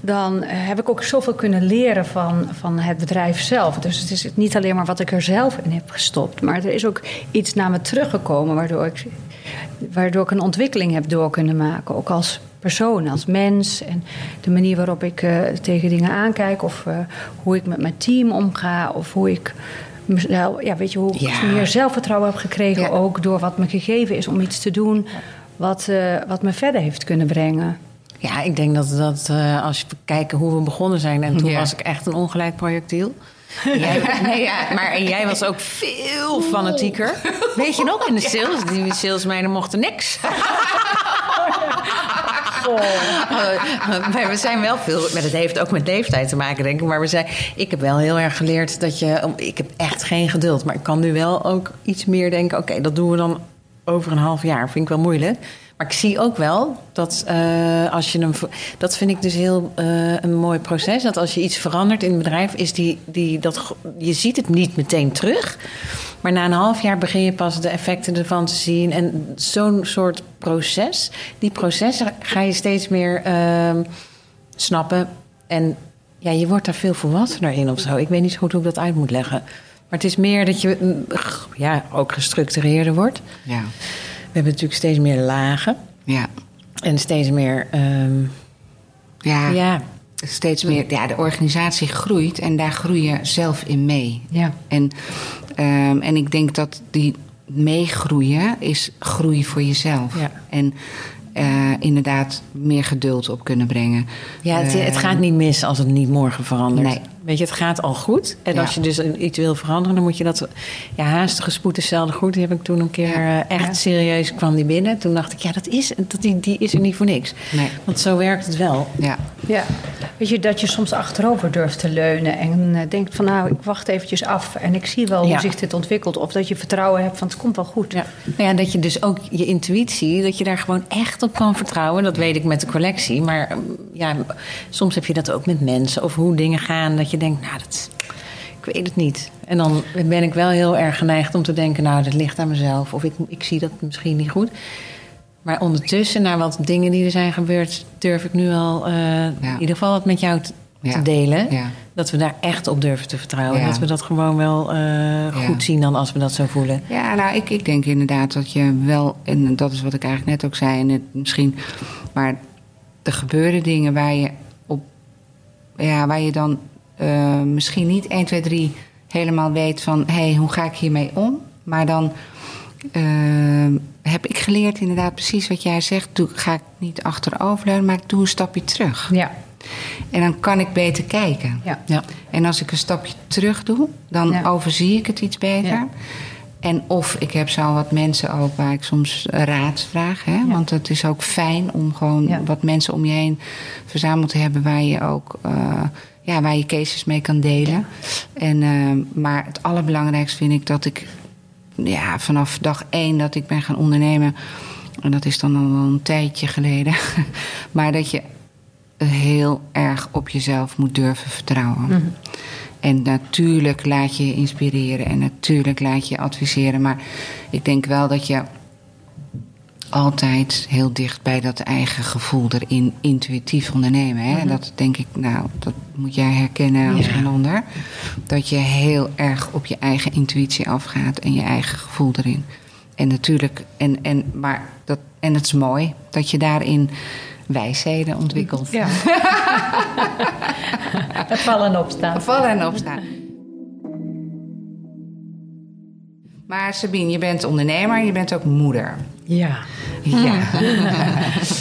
dan eh, heb ik ook zoveel kunnen leren van, van het bedrijf zelf. Dus het is niet alleen maar wat ik er zelf in heb gestopt, maar er is ook iets naar me teruggekomen waardoor ik, waardoor ik een ontwikkeling heb door kunnen maken. Ook als persoon, als mens. En de manier waarop ik eh, tegen dingen aankijk, of eh, hoe ik met mijn team omga, of hoe ik. Mezelf- Ja, weet je, hoe ik Ja. meer zelfvertrouwen heb gekregen, Ja. ook door wat me gegeven is om iets te doen wat, eh, wat me verder heeft kunnen brengen. Ja, ik denk dat, dat eh, als je kijkt hoe we begonnen zijn... en toen Ja. was ik echt een ongelijk projectiel. Jij, nee, ja, maar en jij was ook veel fanatieker. Weet je nog, in de sales? Die salesmeiden mochten niks. Uh, maar we zijn wel veel... Maar dat heeft ook met leeftijd te maken, denk ik. Maar we zijn, ik heb wel heel erg geleerd dat je... Ik heb echt geen geduld. Maar ik kan nu wel ook iets meer denken... Oké, dat doen we dan over een half jaar. Vind ik wel moeilijk. Maar ik zie ook wel dat eh, als je hem. Dat vind ik dus heel eh, een mooi proces. Dat als je iets verandert in het bedrijf, is die, die dat je ziet het niet meteen terug. Maar na een half jaar begin je pas de effecten ervan te zien. En zo'n soort proces, die processen ga je steeds meer ehm, snappen. En ja, je wordt daar veel volwassener in of zo. Ik weet niet zo goed hoe ik dat uit moet leggen. Maar het is meer dat je mm, ja, ook gestructureerder wordt. Ja, hebben natuurlijk steeds meer lagen. ja. En steeds meer. ehm, ja. ja. steeds meer. Ja, de organisatie groeit en daar groei je zelf in mee. Ja. En, ehm, en ik denk dat die meegroeien is groei voor jezelf. Ja. En eh, inderdaad meer geduld op kunnen brengen. Ja, het, Eh, het gaat niet mis als het niet morgen verandert. Nee. Weet je, het gaat al goed. En Ja. als je dus een- iets wil veranderen, dan moet je dat... Ja, haastige spoed is zelden goed. Die heb ik toen een keer Ja. eh, echt Ja. serieus kwam die binnen. Toen dacht ik, ja, dat is, dat die, die is er niet voor niks. Nee. Want zo werkt het wel. Ja, Ja, weet je, dat je soms achterover durft te leunen en eh, denkt van nou, ik wacht eventjes af en ik zie wel hoe zich dit ontwikkelt. Of dat je vertrouwen hebt van het komt wel goed. Ja. Nou ja, dat je dus ook je intuïtie, dat je daar gewoon echt op kan vertrouwen. Dat weet ik met de collectie. Maar mm, ja, soms heb je dat ook met mensen of hoe dingen gaan. Dat je denkt, nou, dat, ik weet het niet. En dan ben ik wel heel erg geneigd om te denken, nou, dat ligt aan mezelf. Of ik, ik zie dat misschien niet goed. Maar ondertussen, naar wat dingen die er zijn gebeurd, durf ik nu al eh, in ieder geval wat met jou te, Ja. te delen. Ja. Dat we daar echt op durven te vertrouwen. Dat we dat gewoon wel eh, goed zien dan als we dat zo voelen. Ja, nou, ik, ik denk inderdaad dat je wel, en dat is wat ik eigenlijk net ook zei, en het misschien, maar er gebeuren dingen waar je op ja, waar je dan eh, misschien niet 1, 2, 3 helemaal weet van... hé, hey, hoe ga ik hiermee om? Maar dan eh, heb ik geleerd inderdaad precies wat jij zegt. Doe, ga ik niet achteroverleunen, maar ik doe een stapje terug. Ja. En dan kan ik beter kijken. Ja. Ja. En als ik een stapje terug doe, dan Ja. overzie ik het iets beter. Ja. En of ik heb zo wat mensen ook waar ik soms raad vraag. Hè? Want het is ook fijn om gewoon Ja. wat mensen om je heen verzameld te hebben waar je ook eh, ja, waar je cases mee kan delen. En, eh, maar het allerbelangrijkste vind ik dat ik ja, vanaf dag één dat ik ben gaan ondernemen. En dat is dan al wel een tijdje geleden. maar dat je heel erg op jezelf moet durven vertrouwen. En natuurlijk laat je je inspireren en natuurlijk laat je je adviseren. Maar ik denk wel dat je altijd heel dicht bij dat eigen gevoel erin intuïtief ondernemen. Hè? Dat denk ik, nou, dat moet jij herkennen als Ja. geen ander. Dat je heel erg op je eigen intuïtie afgaat en je eigen gevoel erin. En natuurlijk, en, en, maar dat, en het is mooi dat je daarin wijsheden ontwikkelt. Ja. Vallen en opstaan. Vallen en opstaan. Maar Sabine, je bent ondernemer, je bent ook moeder. Ja.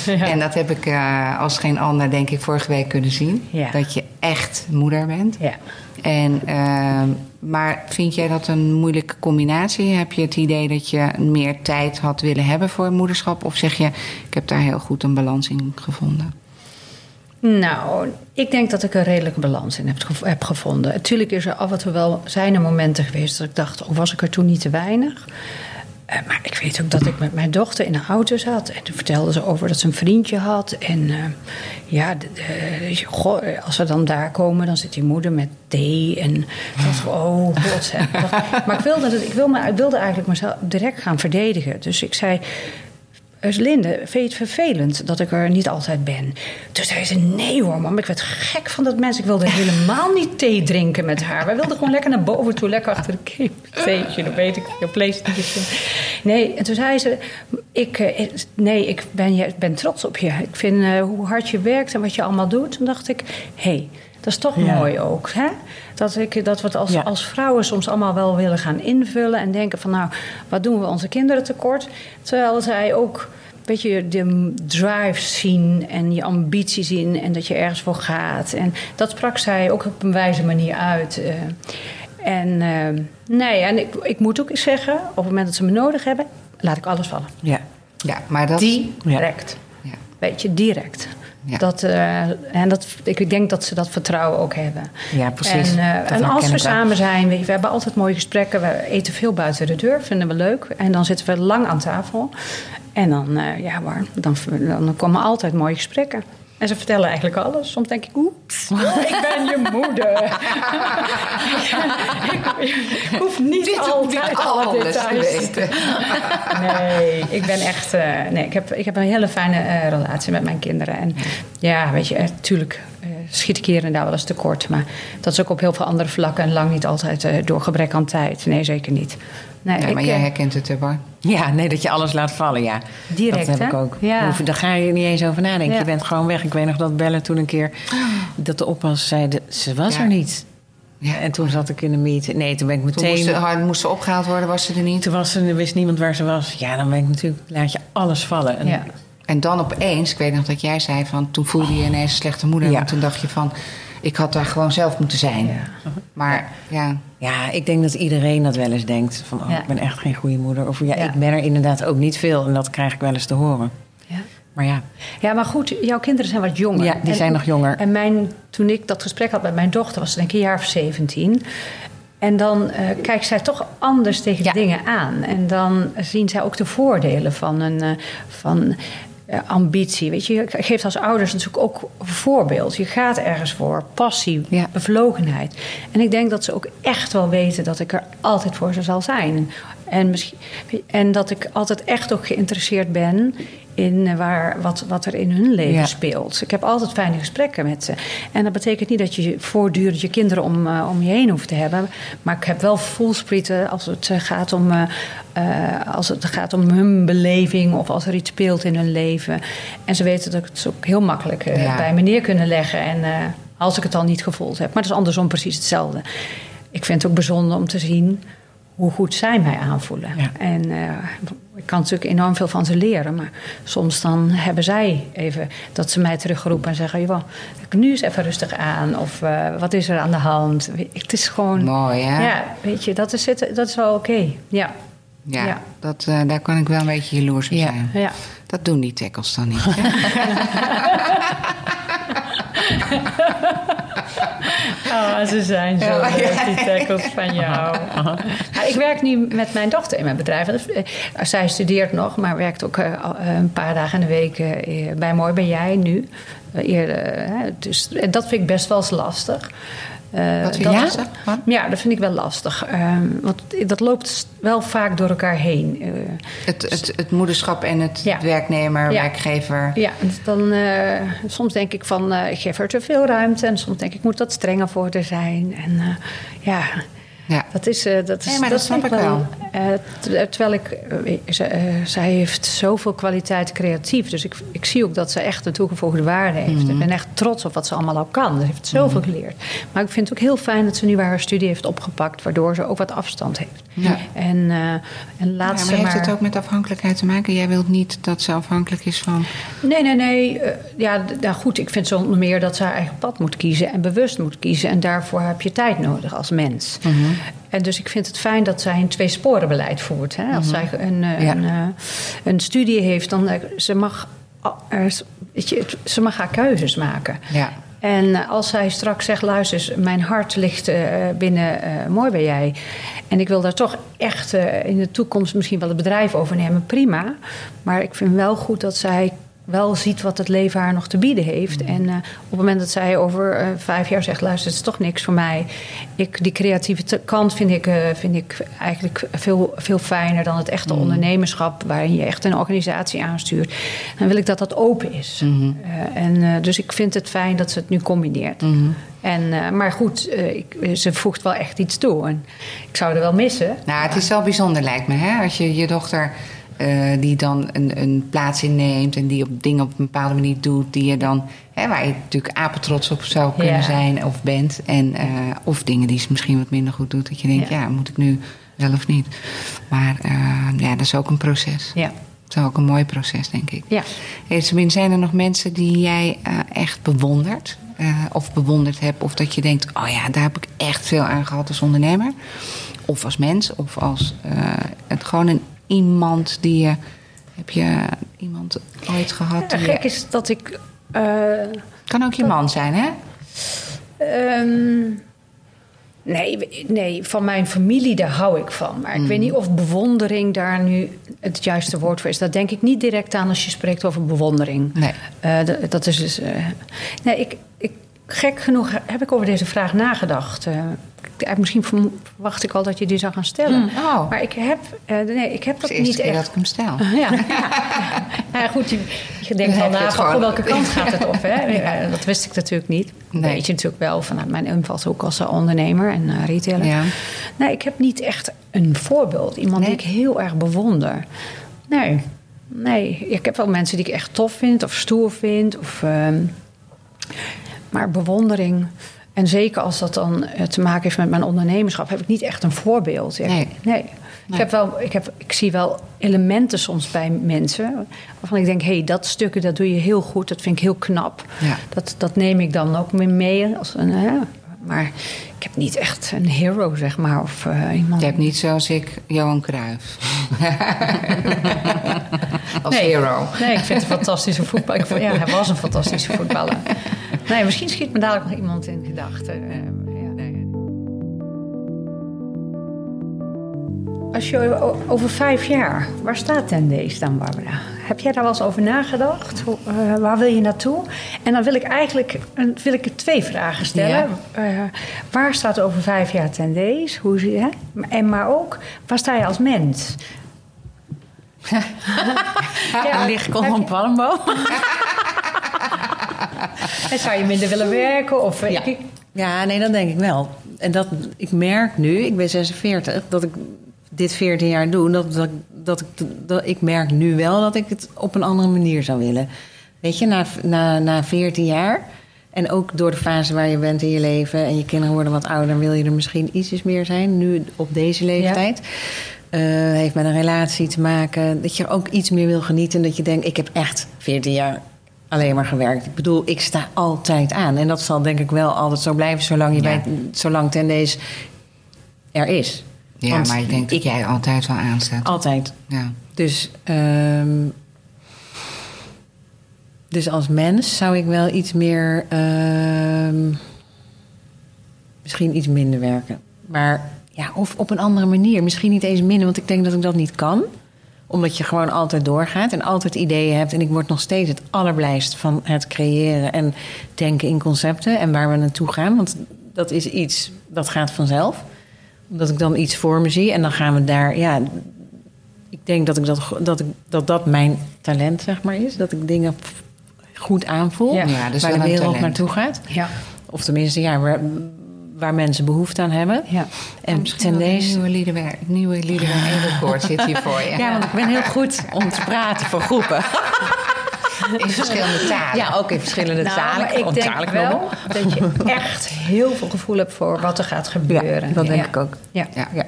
Ja. En dat heb ik eh, als geen ander, denk ik, vorige week kunnen zien. Ja. Dat je echt moeder bent. Ja. En, ehm, maar vind jij dat een moeilijke combinatie? Heb je het idee dat je meer tijd had willen hebben voor moederschap? Of zeg je, ik heb daar heel goed een balans in gevonden? Nou, ik denk dat ik een redelijke balans in heb, heb gevonden. Natuurlijk is er af en toe wel zijn er momenten geweest dat ik dacht, oh, was ik er toen niet te weinig? Eh, maar ik weet ook dat ik met mijn dochter in een auto zat. En toen vertelde ze over dat ze een vriendje had. En eh, ja, als we dan daar komen, dan zit die moeder met thee. En dat, oh, god. Maar ik ik, ik wilde eigenlijk mezelf direct gaan verdedigen. Dus ik zei, Linde, vind je het vervelend dat ik er niet altijd ben? Toen zei ze, nee hoor, mam. Ik werd gek van dat mensen. Ik wilde helemaal niet thee drinken met haar. Wij wilden gewoon lekker naar boven toe, lekker achter de kip. Theetje, dat weet ik, een PlayStation. Nee, en toen zei ze, ik, eh, nee, ik ben, ben trots op je. Ik vind eh, hoe hard je werkt en wat je allemaal doet. Toen dacht ik, hé, hey, dat is toch Ja. mooi ook, hè? Dat, ik, dat we het als, Ja. als vrouwen soms allemaal wel willen gaan invullen... en denken van, nou, wat doen we onze kinderen tekort? Terwijl zij ook een beetje de drive zien en je ambitie zien... en dat je ergens voor gaat. En dat sprak zij ook op een wijze manier uit. eh. en eh, nee, en ik, ik moet ook eens zeggen... op het moment dat ze me nodig hebben, laat ik alles vallen. Ja. Ja, maar dat... Direct. Ja. Weet je, direct. Ja. Dat, eh, en dat, ik denk dat ze dat vertrouwen ook hebben. Ja, precies. En, eh, en als we samen zijn, je, we hebben altijd mooie gesprekken. We eten veel buiten de deur, vinden we leuk. En dan zitten we lang aan tafel. En dan, eh, ja, maar, dan, dan komen altijd mooie gesprekken. En ze vertellen eigenlijk alles. Soms denk ik, oeps, ik ben je moeder. ik, ik hoef niet Dit altijd alle alles te details weten. Nee, ik ben echt. eh, nee, ik heb, ik heb een hele fijne eh, relatie met mijn kinderen. En ja, weet je, natuurlijk schiet ik hier en daar wel eens tekort. Maar dat is ook op heel veel andere vlakken en lang niet altijd eh, door gebrek aan tijd. Nee, zeker niet. Nee, Ja, ik, maar jij eh, herkent het, Bar? Ja, nee, dat je alles laat vallen, ja. Direct, Dat heb hè? ik ook. Ja. Hoef- Daar ga je niet eens over nadenken. Ja. Je bent gewoon weg. Ik weet nog dat Bellen toen een keer... dat de oppas zei, de- ze was Ja. er niet. Ja. En toen zat ik in de meeting. Nee, toen ben ik Toen meteen... moest, ze, moest ze opgehaald worden, was ze er niet. Toen was ze, wist niemand waar ze was. Ja, dan ben ik natuurlijk... Laat je alles vallen. En- ja. En dan opeens, ik weet nog dat jij zei van... toen voelde je ineens een slechte moeder. Ja. Want toen dacht je van, ik had daar gewoon zelf moeten zijn. Ja. Maar ja, Ja, ik denk dat iedereen dat wel eens denkt. Van, oh, Ja. ik ben echt geen goede moeder. Of ja, Ja. ik ben er inderdaad ook niet veel. En dat krijg ik wel eens te horen. Ja. Maar ja, ja, maar goed, jouw kinderen zijn wat jonger. Ja, die En- zijn nog jonger. En mijn, toen ik dat gesprek had met mijn dochter, was ze denk ik een jaar of 17. En dan eh, kijkt zij toch anders tegen Ja. dingen aan. En dan zien zij ook de voordelen van een eh, van, eh, ambitie. Weet je, je geeft als ouders natuurlijk ook een voorbeeld. Je gaat ergens voor, passie, Ja. bevlogenheid. En ik denk dat ze ook echt wel weten dat ik er altijd voor ze zal zijn. En, misschien, en dat ik altijd echt ook geïnteresseerd ben in eh, waar, wat, wat er in hun leven Ja. speelt. Ik heb altijd fijne gesprekken met ze. En dat betekent niet dat je voortdurend je kinderen om, eh, om je heen hoeft te hebben. Maar ik heb wel voelsprieten als het eh, gaat om, als het gaat om hun beleving of als er iets speelt in hun leven. En ze weten dat ik het ook heel makkelijk Ja. bij me neer kunnen leggen. En Als ik het dan niet gevoeld heb. Maar dat is andersom precies hetzelfde. Ik vind het ook bijzonder om te zien hoe goed zij mij aanvoelen. Ja. En eh, ik kan natuurlijk enorm veel van ze leren. Maar soms dan hebben zij even dat ze mij teruggeroepen en zeggen... Joh, nu eens even rustig aan. Of eh, wat is er aan de hand? Het is gewoon... Mooi, hè? Ja, weet je, dat is, het, dat is wel oké. Ja. Ja, Ja. Dat, eh, daar kan ik wel een beetje jaloers op zijn. ja. Dat doen die tackles dan niet. Oh, ze zijn zo Ja, leuk, die tackles van jou. Nou, ik werk nu met mijn dochter in mijn bedrijf. Eh, Zij studeert nog, maar werkt ook eh, eh, een paar dagen in de week bij Mooi Ben Jij nu. Eh, Eerder, hè, dus, dat vind ik best wel eens lastig. Eh, Wat vind dat- je lastig? Ja, dat vind ik wel lastig. Ehm, want dat loopt wel vaak door elkaar heen. Eh, Het, het, het moederschap en het Ja. werknemer, Ja. werkgever. Ja, dan, eh, soms denk ik van ik geef haar te veel ruimte. En soms denk ik moet dat strenger voor haar zijn. En ja, Ja. dat is. dat is Nee, maar dat snap ik wel. Ter- terwijl ik. eh, eh, zij heeft zoveel kwaliteit creatief. Dus ik, ik zie ook dat ze echt een toegevoegde waarde heeft. Mhm. Ik ben echt trots op wat ze allemaal al kan. Ze heeft zoveel geleerd. Maar ik vind het ook heel fijn dat ze nu waar haar studie heeft opgepakt. Waardoor ze ook wat afstand heeft. Ja. En, eh, en laat Ja, ze maar heeft maar... het ook met afhankelijkheid te maken? Jij wilt niet dat ze afhankelijk is van... Nee, nee, nee. Eh, ja, nou goed, ik vind zonder meer dat ze haar eigen pad moet kiezen en bewust moet kiezen. En daarvoor heb je tijd nodig als mens. Mhm. En dus ik vind het fijn dat zij een twee-sporen-beleid voert. Hè? Als zij een, eh, Ja. een, eh, een studie heeft, dan uh, ze mag, weet je, het- ze mag haar keuzes maken. Ja. En eh, als zij straks zegt, luister, mijn hart ligt eh, binnen eh, Mooi ben jij. En ik wil daar toch echt eh, in de toekomst misschien wel het bedrijf overnemen, prima. Maar ik vind wel goed dat zij wel ziet wat het leven haar nog te bieden heeft. En eh, op het moment dat zij over eh, vijf jaar zegt, luister, het is toch niks voor mij. Ik, die creatieve kant vind ik, eh, vind ik eigenlijk veel, veel fijner dan het echte ondernemerschap... waarin je echt een organisatie aanstuurt. Dan wil ik dat dat open is. Eh, en, dus ik vind het fijn dat ze het nu combineert. En, eh, maar goed, ik, ze voegt wel echt iets toe. En ik zou er wel missen. Nou, het is wel bijzonder lijkt me, hè? Als je je dochter... eh, die dan een, een plaats inneemt en die op dingen op een bepaalde manier doet, die je dan, hè, waar je natuurlijk apetrots op zou kunnen Ja. zijn of bent. En, eh, of dingen die ze misschien wat minder goed doet, dat je denkt, Ja. ja, moet ik nu wel of niet? Maar eh, ja, dat is ook een proces. Ja, Dat is ook een mooi proces, denk ik. ja. Hey, zijn er nog mensen die jij echt bewondert? of bewonderd hebt? Of dat je denkt, oh ja, daar heb ik echt veel aan gehad als ondernemer? Of als mens? Of als het gewoon een iemand die je... Heb je iemand ooit gehad? Ja, die gek je- is dat ik... eh, kan ook je man zijn, hè? Ehm, nee, nee, van mijn familie, daar hou ik van. Maar ik weet niet of bewondering daar nu het juiste woord voor is. Dat denk ik niet direct aan als je spreekt over bewondering. Nee. Eh, dat is dus. eh, nee, ik, ik, gek genoeg heb ik over deze vraag nagedacht. Misschien verwacht ik al dat je die zou gaan stellen. Oh. Maar ik heb, eh, nee, ik heb Dat dat niet echt. dat ik hem stel. Ja, ja. Nou ja, goed, je, je denkt Dan na van gewoon. welke kant gaat het op. Hè? Dat wist ik natuurlijk niet. Dat Nee. weet je natuurlijk wel vanuit mijn invalshoek als eh, ondernemer en eh, retailer. Ja. Nee, ik heb niet echt een voorbeeld. Iemand Nee? die ik heel erg bewonder. Nee, nee. Ik heb wel mensen die ik echt tof vind of stoer vind. Of, ehm, maar bewondering... En zeker als dat dan eh, te maken heeft met mijn ondernemerschap, heb ik niet echt een voorbeeld. Ik- Nee. nee. Ik, heb wel, ik, heb, ik zie wel elementen soms bij mensen waarvan ik denk: hé, hey, dat stukje dat doe je heel goed, dat vind ik heel knap. Ja. Dat, dat neem ik dan ook mee. mee als een, hè. Maar ik heb niet echt een hero, zeg maar. Of eh, iemand. Je hebt niet zoals ik Johan Cruijff. als nee. hero. Nee, ik vind het een fantastische voetballer. Ik vond- Ja, hij was een fantastische voetballer. Nee, misschien schiet me dadelijk nog iemand in gedachten. Als je over vijf jaar, waar staat Tendees dan, Barbara? Heb jij daar wel eens over nagedacht? Hoe, eh, waar wil je naartoe? En dan wil ik eigenlijk een, wil ik twee vragen stellen. Eh, waar staat over vijf jaar Tendees? Hoe zie je? En maar ook, waar sta je als mens? Ja, heb op palmboom. En zou je minder willen werken? Of, Ja. ik- ja, nee, dat denk ik wel. En dat, ik merk nu, ik ben 46, dat ik dit 14 jaar doe. Dat, dat, dat, ik, dat ik merk nu wel dat ik het op een andere manier zou willen. Weet je, na, na, na 14 jaar En ook door de fase waar je bent in je leven en je kinderen worden wat ouder, wil je er misschien ietsjes meer zijn. Nu op deze leeftijd. Eh, heeft met een relatie te maken. Dat je ook iets meer wil genieten. Dat je denkt, ik heb echt 14 jaar alleen maar gewerkt. Ik bedoel, ik sta altijd aan. En dat zal denk ik wel altijd zo blijven, zolang, je Ja. weet, zolang ten deze er is. Ja, Want maar ik denk dat ik- jij altijd wel aanstaat. Altijd. Ja. Dus, ehm, dus als mens zou ik wel iets meer, ehm, misschien iets minder werken. Maar ja, of op een andere manier. Misschien niet eens minder, want ik denk dat ik dat niet kan. Omdat je gewoon altijd doorgaat en altijd ideeën hebt. En ik word nog steeds het allerblijst van het creëren en denken in concepten en waar we naartoe gaan. Want dat is iets dat gaat vanzelf. Omdat ik dan iets voor me zie en dan gaan we daar, ja, ik denk dat ik dat, dat, ik, dat, dat mijn talent zeg maar is. Dat ik dingen goed aanvoel. Ja. Is waar wel de wereld naartoe gaat. Ja, Of tenminste, ja, waar, waar mensen behoefte aan hebben. ja. En Misschien ten deze... nieuwe liederwerk, nieuwe liederwerk Edelkoord zit hier voor je. Ja, want ik ben heel goed om te praten voor groepen. In verschillende talen. Ja, ook in verschillende Nou, talen. maar ik denk wel dat je echt heel veel gevoel hebt voor wat er gaat Ja, gebeuren. dat denk Ja. ik ook. Ja. Ja. Ja.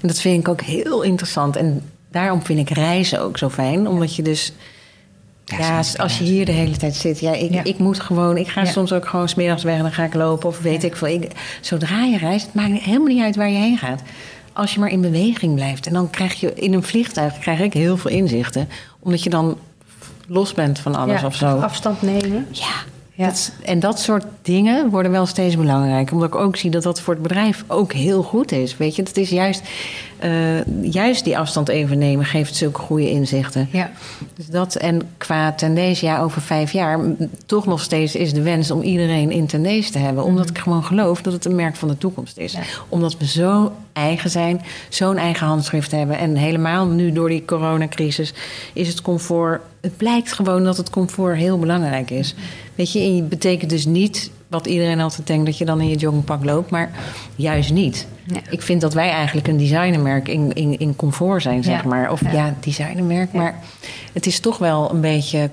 En dat vind ik ook heel interessant. En daarom vind ik reizen ook zo fijn. Omdat je dus... Ja, als je hier de hele tijd zit. Ja, ik, Ja. ik moet gewoon... Ik ga Ja. soms ook gewoon smiddags weg en dan ga ik lopen. Of weet ik veel. Ik, zodra je reist, het maakt helemaal niet uit waar je heen gaat. Als je maar in beweging blijft. En dan krijg je in een vliegtuig krijg ik heel veel inzichten. Omdat je dan los bent van alles Ja, of zo. Afstand nemen. Ja, Ja. Dat, en dat soort dingen worden wel steeds belangrijker. Omdat ik ook zie dat dat voor het bedrijf ook heel goed is. Weet je, het is juist, eh, juist die afstand even nemen geeft zulke goede inzichten. Ja. Dus dat en qua tendees, ja, over vijf jaar, toch nog steeds is de wens om iedereen in tendees te hebben. Omdat ik gewoon geloof dat het een merk van de toekomst is. Ja. Omdat we zo eigen zijn, zo'n eigen handschrift hebben. En helemaal nu door die coronacrisis is het comfort. Het blijkt gewoon dat het comfort heel belangrijk is. Weet je, en het betekent dus niet wat iedereen altijd denkt dat je dan in je joggingpak loopt, maar juist niet. Ja. Ik vind dat wij eigenlijk een designermerk in, in, in comfort zijn, zeg Ja. maar. Of ja, Ja. designermerk, maar het is toch wel een beetje.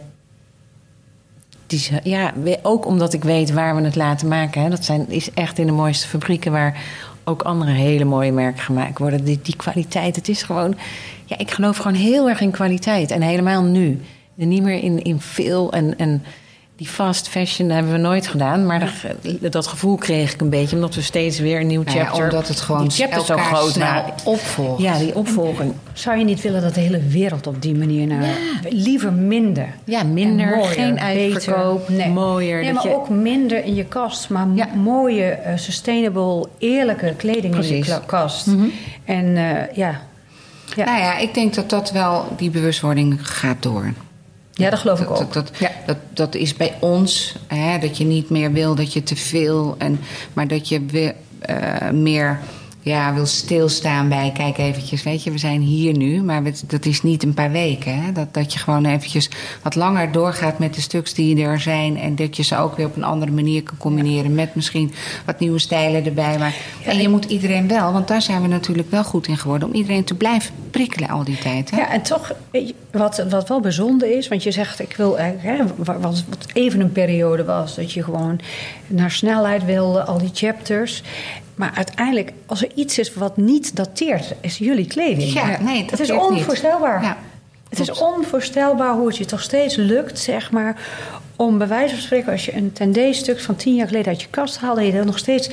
Ja, ook omdat ik weet waar we het laten maken. Hè. Dat zijn, is echt in de mooiste fabrieken waar ook andere hele mooie merken gemaakt worden. Die, die kwaliteit, het is gewoon. Ja, ik geloof gewoon heel erg in kwaliteit. En helemaal nu. En niet meer in, in veel en. en die fast fashion hebben we nooit gedaan. Maar dat, dat gevoel kreeg ik een beetje. Omdat we steeds weer een nieuw Nou ja, chapter... omdat het gewoon die chapter zo groot snel maken. opvolgt. Ja, die opvolging. Zou je niet willen dat de hele wereld op die manier naar... Liever minder. Ja, minder, mooier, geen uitverkoop, beter. Nee. mooier. Nee, maar je- ook minder in je kast. Maar Ja. mooie, eh, sustainable, eerlijke kleding in je kast. En eh, ja. Ja. Nou ja, ik denk dat dat wel, die bewustwording gaat door. Ja, dat geloof ik ook. dat, dat, Ja. dat, dat is bij ons, hè, dat je niet meer wil dat je te veel, en, maar dat je weer, eh, meer ja, wil stilstaan bij, kijk eventjes, weet je, we zijn hier nu, maar dat is niet een paar weken. Hè, dat, dat je gewoon eventjes wat langer doorgaat met de stuks die er zijn en dat je ze ook weer op een andere manier kan combineren met misschien wat nieuwe stijlen erbij. Maar, en je moet iedereen wel, want daar zijn we natuurlijk wel goed in geworden, om iedereen te blijven prikkelen al die tijd. Hè? Ja, en toch, wat, wat wel bijzonder is, want je zegt, ik wil eigenlijk, hè, wat wat even een periode was, dat je gewoon naar snelheid wilde, al die chapters. Maar uiteindelijk, als er iets is wat niet dateert, is jullie kleding. Ja, nee, dat het is onvoorstelbaar. Ja, het is onvoorstelbaar hoe het je toch steeds lukt, zeg maar, om bij wijze van spreken, als je een tendé-stuk van tien jaar geleden uit je kast haalde, je dat nog steeds.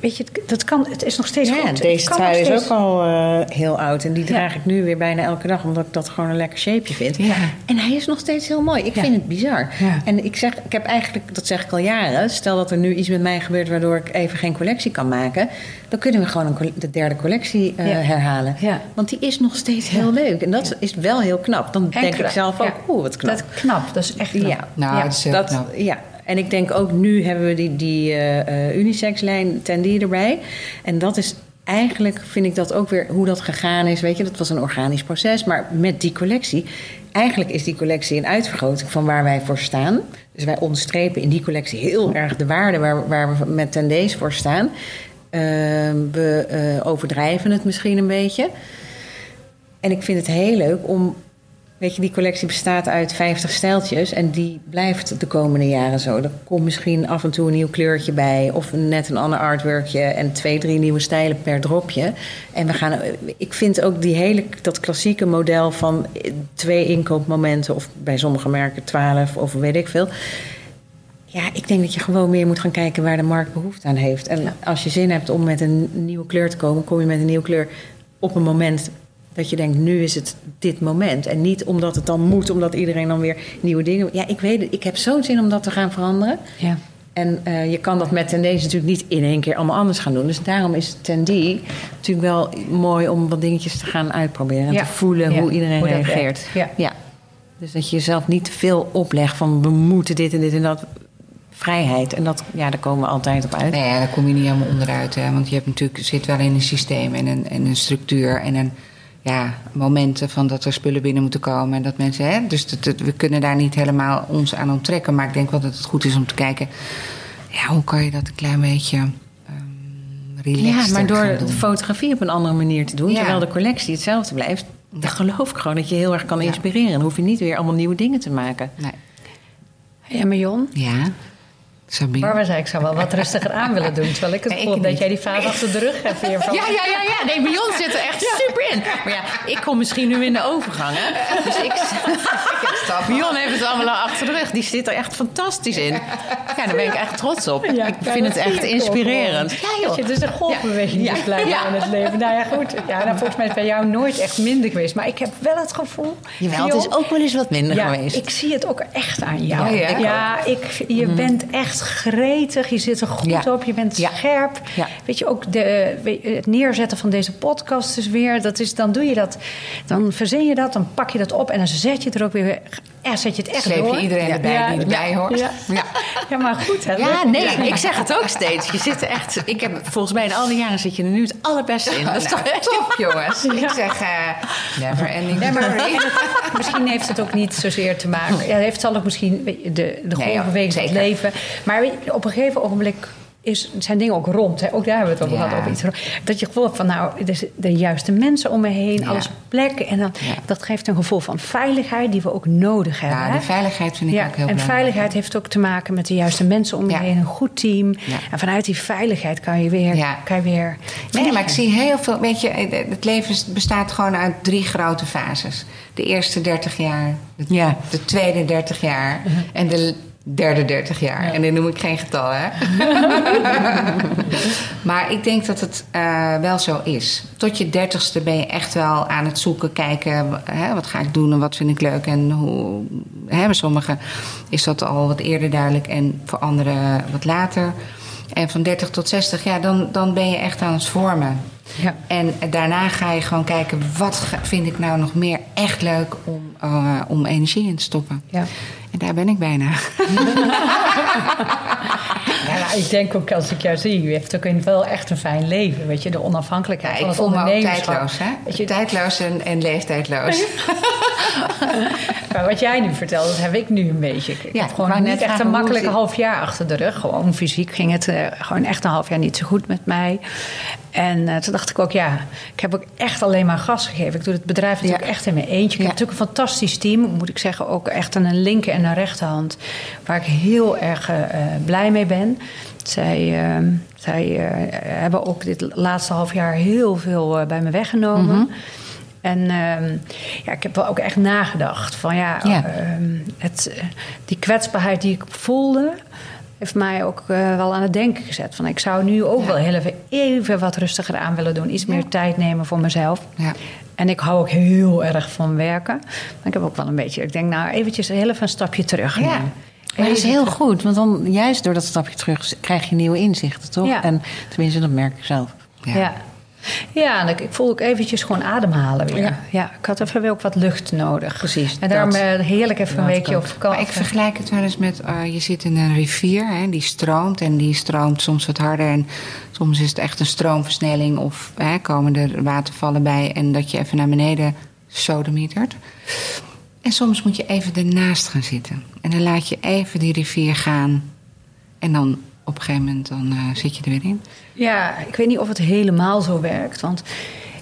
Weet je, dat kan, het is nog steeds Ja, goed. Deze trui is ook al eh, heel oud. En die Ja. draag ik nu weer bijna elke dag. Omdat ik dat gewoon een lekker shapeje vind. Ja. En hij is nog steeds heel mooi. Ik Ja. vind het bizar. Ja. En ik zeg, ik heb eigenlijk, dat zeg ik al jaren. Stel dat er nu iets met mij gebeurt waardoor ik even geen collectie kan maken. Dan kunnen we gewoon een, de derde collectie eh, Ja. herhalen. Ja. Want die is nog steeds heel leuk. En dat is wel heel knap. Dan denk ik zelf ook, Ja. oeh, wat knap. Dat knap, dat is echt knap. Ja. Nou, Ja. dat is heel Dat, knap. ja. En ik denk ook nu hebben we die, die eh, unisex-lijn Tendy erbij. En dat is eigenlijk, vind ik dat ook weer hoe dat gegaan is. Weet je, dat was een organisch proces. Maar met die collectie, eigenlijk is die collectie een uitvergroting van waar wij voor staan. Dus wij onderstrepen in die collectie heel erg de waarde waar, waar we met Tendees voor staan. Ehm, we eh, overdrijven het misschien een beetje. En ik vind het heel leuk om weet je, die collectie bestaat uit 50 stijltjes en die blijft de komende jaren zo. Er komt misschien af en toe een nieuw kleurtje bij of net een ander artworkje en twee, drie nieuwe stijlen per dropje. En we gaan, ik vind ook die hele, dat klassieke model van twee inkoopmomenten of bij sommige merken 12 of weet ik veel. Ja, ik denk dat je gewoon meer moet gaan kijken waar de markt behoefte aan heeft. En als je zin hebt om met een nieuwe kleur te komen, kom je met een nieuwe kleur op een moment dat je denkt, nu is het dit moment. En niet omdat het dan moet, omdat iedereen dan weer nieuwe dingen. Ja, ik weet het, ik heb zo'n zin om dat te gaan veranderen. Ja. En uh, je kan dat met Tendence natuurlijk niet in één keer allemaal anders gaan doen. Dus daarom is Tendie natuurlijk wel mooi om wat dingetjes te gaan uitproberen. En Ja. te voelen Ja, hoe iedereen hoe reageert. Ja. ja. Dus dat je jezelf niet te veel oplegt van we moeten dit en dit en dat. Vrijheid. En dat, ja, daar komen we altijd op uit. Nee, ja, daar kom je niet helemaal onderuit. Hè? Want je hebt natuurlijk, zit wel in een systeem en een, en een structuur en een ja, momenten van dat er spullen binnen moeten komen. En dat mensen, hè, dus dat, dat- we kunnen daar niet helemaal ons aan onttrekken. Maar ik denk wel dat het goed is om te kijken, ja, hoe kan je dat een klein beetje ehm relaxter Ja, maar door de fotografie op een andere manier te doen, Ja. terwijl de collectie hetzelfde blijft, dan geloof ik gewoon dat je heel erg kan Ja. inspireren. Dan hoef je niet weer allemaal nieuwe dingen te maken. Nee. Ja, maar Jon, Ja, Sabine. Barbara zei ik zou wel wat rustiger aan willen doen. Terwijl ik het Nee, ik heb dat jij die fase achter de rug hebt. Ja, ja, ja, ja. Nee, bij ons zit er echt super in. Maar ja, ik kom misschien nu in de overgang, hè. Dus ik... Bion heeft het allemaal al achter de rug. Die zit er echt fantastisch in. Ja, daar ben ik echt trots op. Ja, ik vind het echt ik inspirerend. Ja, joh. Het is een golfbeweging Ja. dus blijkbaar Ja. in het leven. Nou ja, goed. Ja, nou, volgens mij is bij jou nooit echt minder geweest. Maar ik heb wel het gevoel... Jawel, het is ook wel eens wat minder ja, geweest. ik zie het ook echt aan jou. Ja, ja. Ja, ik, je bent echt gretig. Je zit er goed Ja. op. Je bent Ja. scherp. Ja. Weet je, ook de, je, het neerzetten van deze podcast is weer... Dat is, dan doe je dat. Dan verzin je dat. Dan pak je dat op. En dan zet je het er ook weer... eh, zet je het echt Sleep je door. iedereen erbij die erbij hoort? Ja. Ja. maar goed. Hè, Ja, nee, ik zeg het ook steeds. Je zit er echt... Ik heb volgens mij in al die jaren zit je er nu het allerbeste in. Dat is Nou, top, jongens. Ja. Ik zeg, eh, never ending het- misschien heeft het ook niet zozeer te maken. Ja, het heeft zal ook misschien je, de, de Nee, van het leven. Maar je, op een gegeven ogenblik is, zijn dingen ook rond. Hè? Ook daar hebben we het over Ja. gehad. Over iets rond. Dat je gevoel hebt van nou, is de juiste mensen om me heen, Ja. alles op plek. En dan, Ja. dat geeft een gevoel van veiligheid die we ook nodig hebben. Ja, die veiligheid vind ik ook heel en belangrijk. veiligheid heeft ook te maken met de juiste mensen om je heen, een goed team. En vanuit die veiligheid kan je weer. Kan je weer Nee, maar ik zie heel veel. Weet je, het leven bestaat gewoon uit drie grote fases: de eerste 30 jaar, de, Ja. de tweede 30 jaar en de derde 30 jaar. En dan noem ik geen getal, hè? maar ik denk dat het eh, wel zo is. Tot je dertigste ben je echt wel aan het zoeken, kijken, hè, wat ga ik doen en wat vind ik leuk en hoe. Hè, bij sommigen is dat al wat eerder duidelijk en voor anderen wat later. En van 30 tot 60, ja, dan, dan ben je echt aan het vormen. Ja. En daarna ga je gewoon kijken, wat vind ik nou nog meer echt leuk om, eh, om energie in te stoppen. Ja. En daar ben ik bijna. Ja, ik denk ook als ik jou zie, je heeft ook in wel echt een fijn leven. Weet je, de onafhankelijkheid van ik het ondernemerschap. tijdloos, hè? Weet je, Tijdloos en, en leeftijdloos. Maar wat jij nu vertelt, dat heb ik nu een beetje. Ik Ja, heb gewoon niet echt een zit- half jaar achter de rug. Gewoon fysiek ging het eh, gewoon echt een half jaar niet zo goed met mij. En eh, toen dacht ik ook, ja, ik heb ook echt alleen maar gas gegeven. Ik doe het bedrijf natuurlijk echt in mijn eentje. Ik Ja. heb natuurlijk een fantastisch team, moet ik zeggen. Ook echt aan een linker en een rechterhand. Waar ik heel erg eh, blij mee ben. Zij, eh, zij eh, hebben ook dit laatste half jaar heel veel eh, bij me weggenomen. En ehm, ja, ik heb wel ook echt nagedacht van ja, ehm, het, eh, die kwetsbaarheid die ik voelde, heeft mij ook wel aan het denken gezet. Van ik zou nu ook wel heel even, even wat rustiger aan willen doen, iets meer tijd nemen voor mezelf. Ja. En ik hou ook heel erg van werken. Maar ik heb ook wel een beetje, ik denk nou eventjes heel even een stapje terug. Ja. nemen. Maar dat is heel goed, want dan juist door dat stapje terug krijg je nieuwe inzichten, toch? Ja. En tenminste, dat merk ik zelf. Ja. Ja. Ja, en ik, ik voel ook eventjes gewoon ademhalen weer. Ja. Ja, ik had even weer ook wat lucht nodig. Precies, En daarom dat. eh, heerlijk even een weekje op vakantie. Maar ik vergelijk het wel eens met, eh, je zit in een rivier, hè, die stroomt en die stroomt soms wat harder. En soms is het echt een stroomversnelling of hè, komen er watervallen bij en dat je even naar beneden sodemietert. En soms moet je even ernaast gaan zitten. En dan laat je even die rivier gaan. En dan op een gegeven moment dan, eh, zit je er weer in. Ja, ik weet niet of het helemaal zo werkt. Want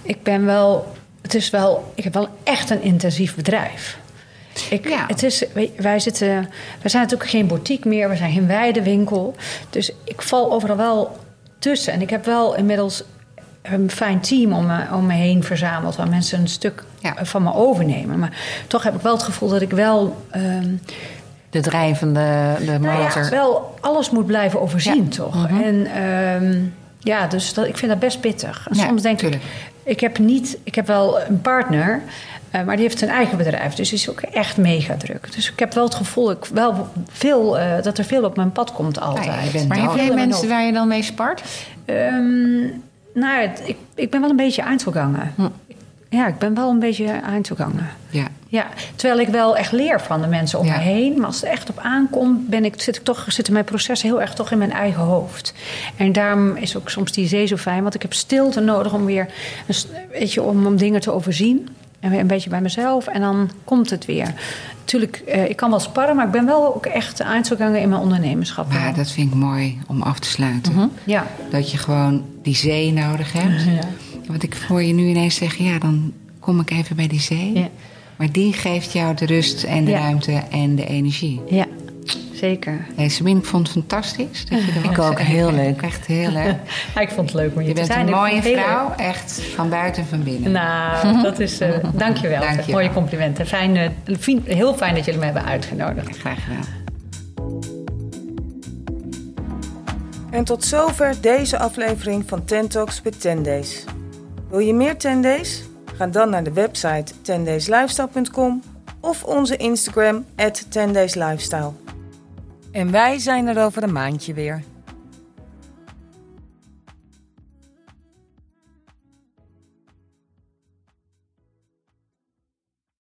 ik ben wel. Het is wel. Ik heb wel echt een intensief bedrijf. Ik, Ja. het is, wij- wij, zitten, wij zijn natuurlijk geen boutique meer, we zijn geen weidewinkel. Dus ik val overal wel tussen. En ik heb wel inmiddels een fijn team om me, om me heen verzameld... waar mensen een stuk Ja. van me overnemen. Maar toch heb ik wel het gevoel dat ik wel... ehm, De drijvende de nou motor. ja, wel alles moet blijven overzien, Ja. toch? Mhm. En ehm, ja, dus dat, ik vind dat best pittig. En Ja, soms denk tuurlijk. ik, ik heb niet, ik heb wel een partner, eh, maar die heeft een eigen bedrijf, dus die is ook echt mega druk. Dus ik heb wel het gevoel dat, ik wel veel, eh, dat er veel op mijn pad komt altijd. Ja, je bent maar heb jij mensen waar je dan mee spart? Ehm, nou, het- ik, ik ben wel een beetje eindtoeganger. Hm. Ja, ik ben wel een beetje eindtoeganger. Ja. Ja, terwijl ik wel echt leer van de mensen om Ja. me heen. Maar als het echt op aankomt, ben ik, zit ik toch, zitten mijn processen heel erg toch in mijn eigen hoofd. En daarom is ook soms die zee zo fijn. Want ik heb stilte nodig om weer, weet je, om, om dingen te overzien. En weer een beetje bij mezelf. En dan komt het weer. Natuurlijk, eh, ik kan wel sparren, maar ik ben wel ook echt eindtoeganger in mijn ondernemerschap. Maar wel. dat vind ik mooi om af te sluiten. Mhm. Ja. Dat je gewoon die zee nodig hebt. Ja. Want ik hoor je nu ineens zeggen, ja, dan kom ik even bij die zee. Ja. Maar die geeft jou de rust en de Ja. ruimte en de energie. ja, zeker. Sabine, ik vond het fantastisch dat je er was. Ik ook, heel leuk. Echt heel leuk. Ja, ik vond het leuk om je, Je te bent zijn. een Ik vond mooie vrouw, leuk. echt van buiten en van binnen. Nou, dat is. eh dankjewel. Dankjewel. Mooie complimenten. Fijn, eh, fien- heel fijn dat jullie me hebben uitgenodigd. Graag gedaan. En tot zover deze aflevering van Ten Talks with 10 Days. Wil je meer 10 Days? Ga dan naar de website 10dayslifestyle.com of onze Instagram at 10dayslifestyle. En wij zijn er over een maandje weer.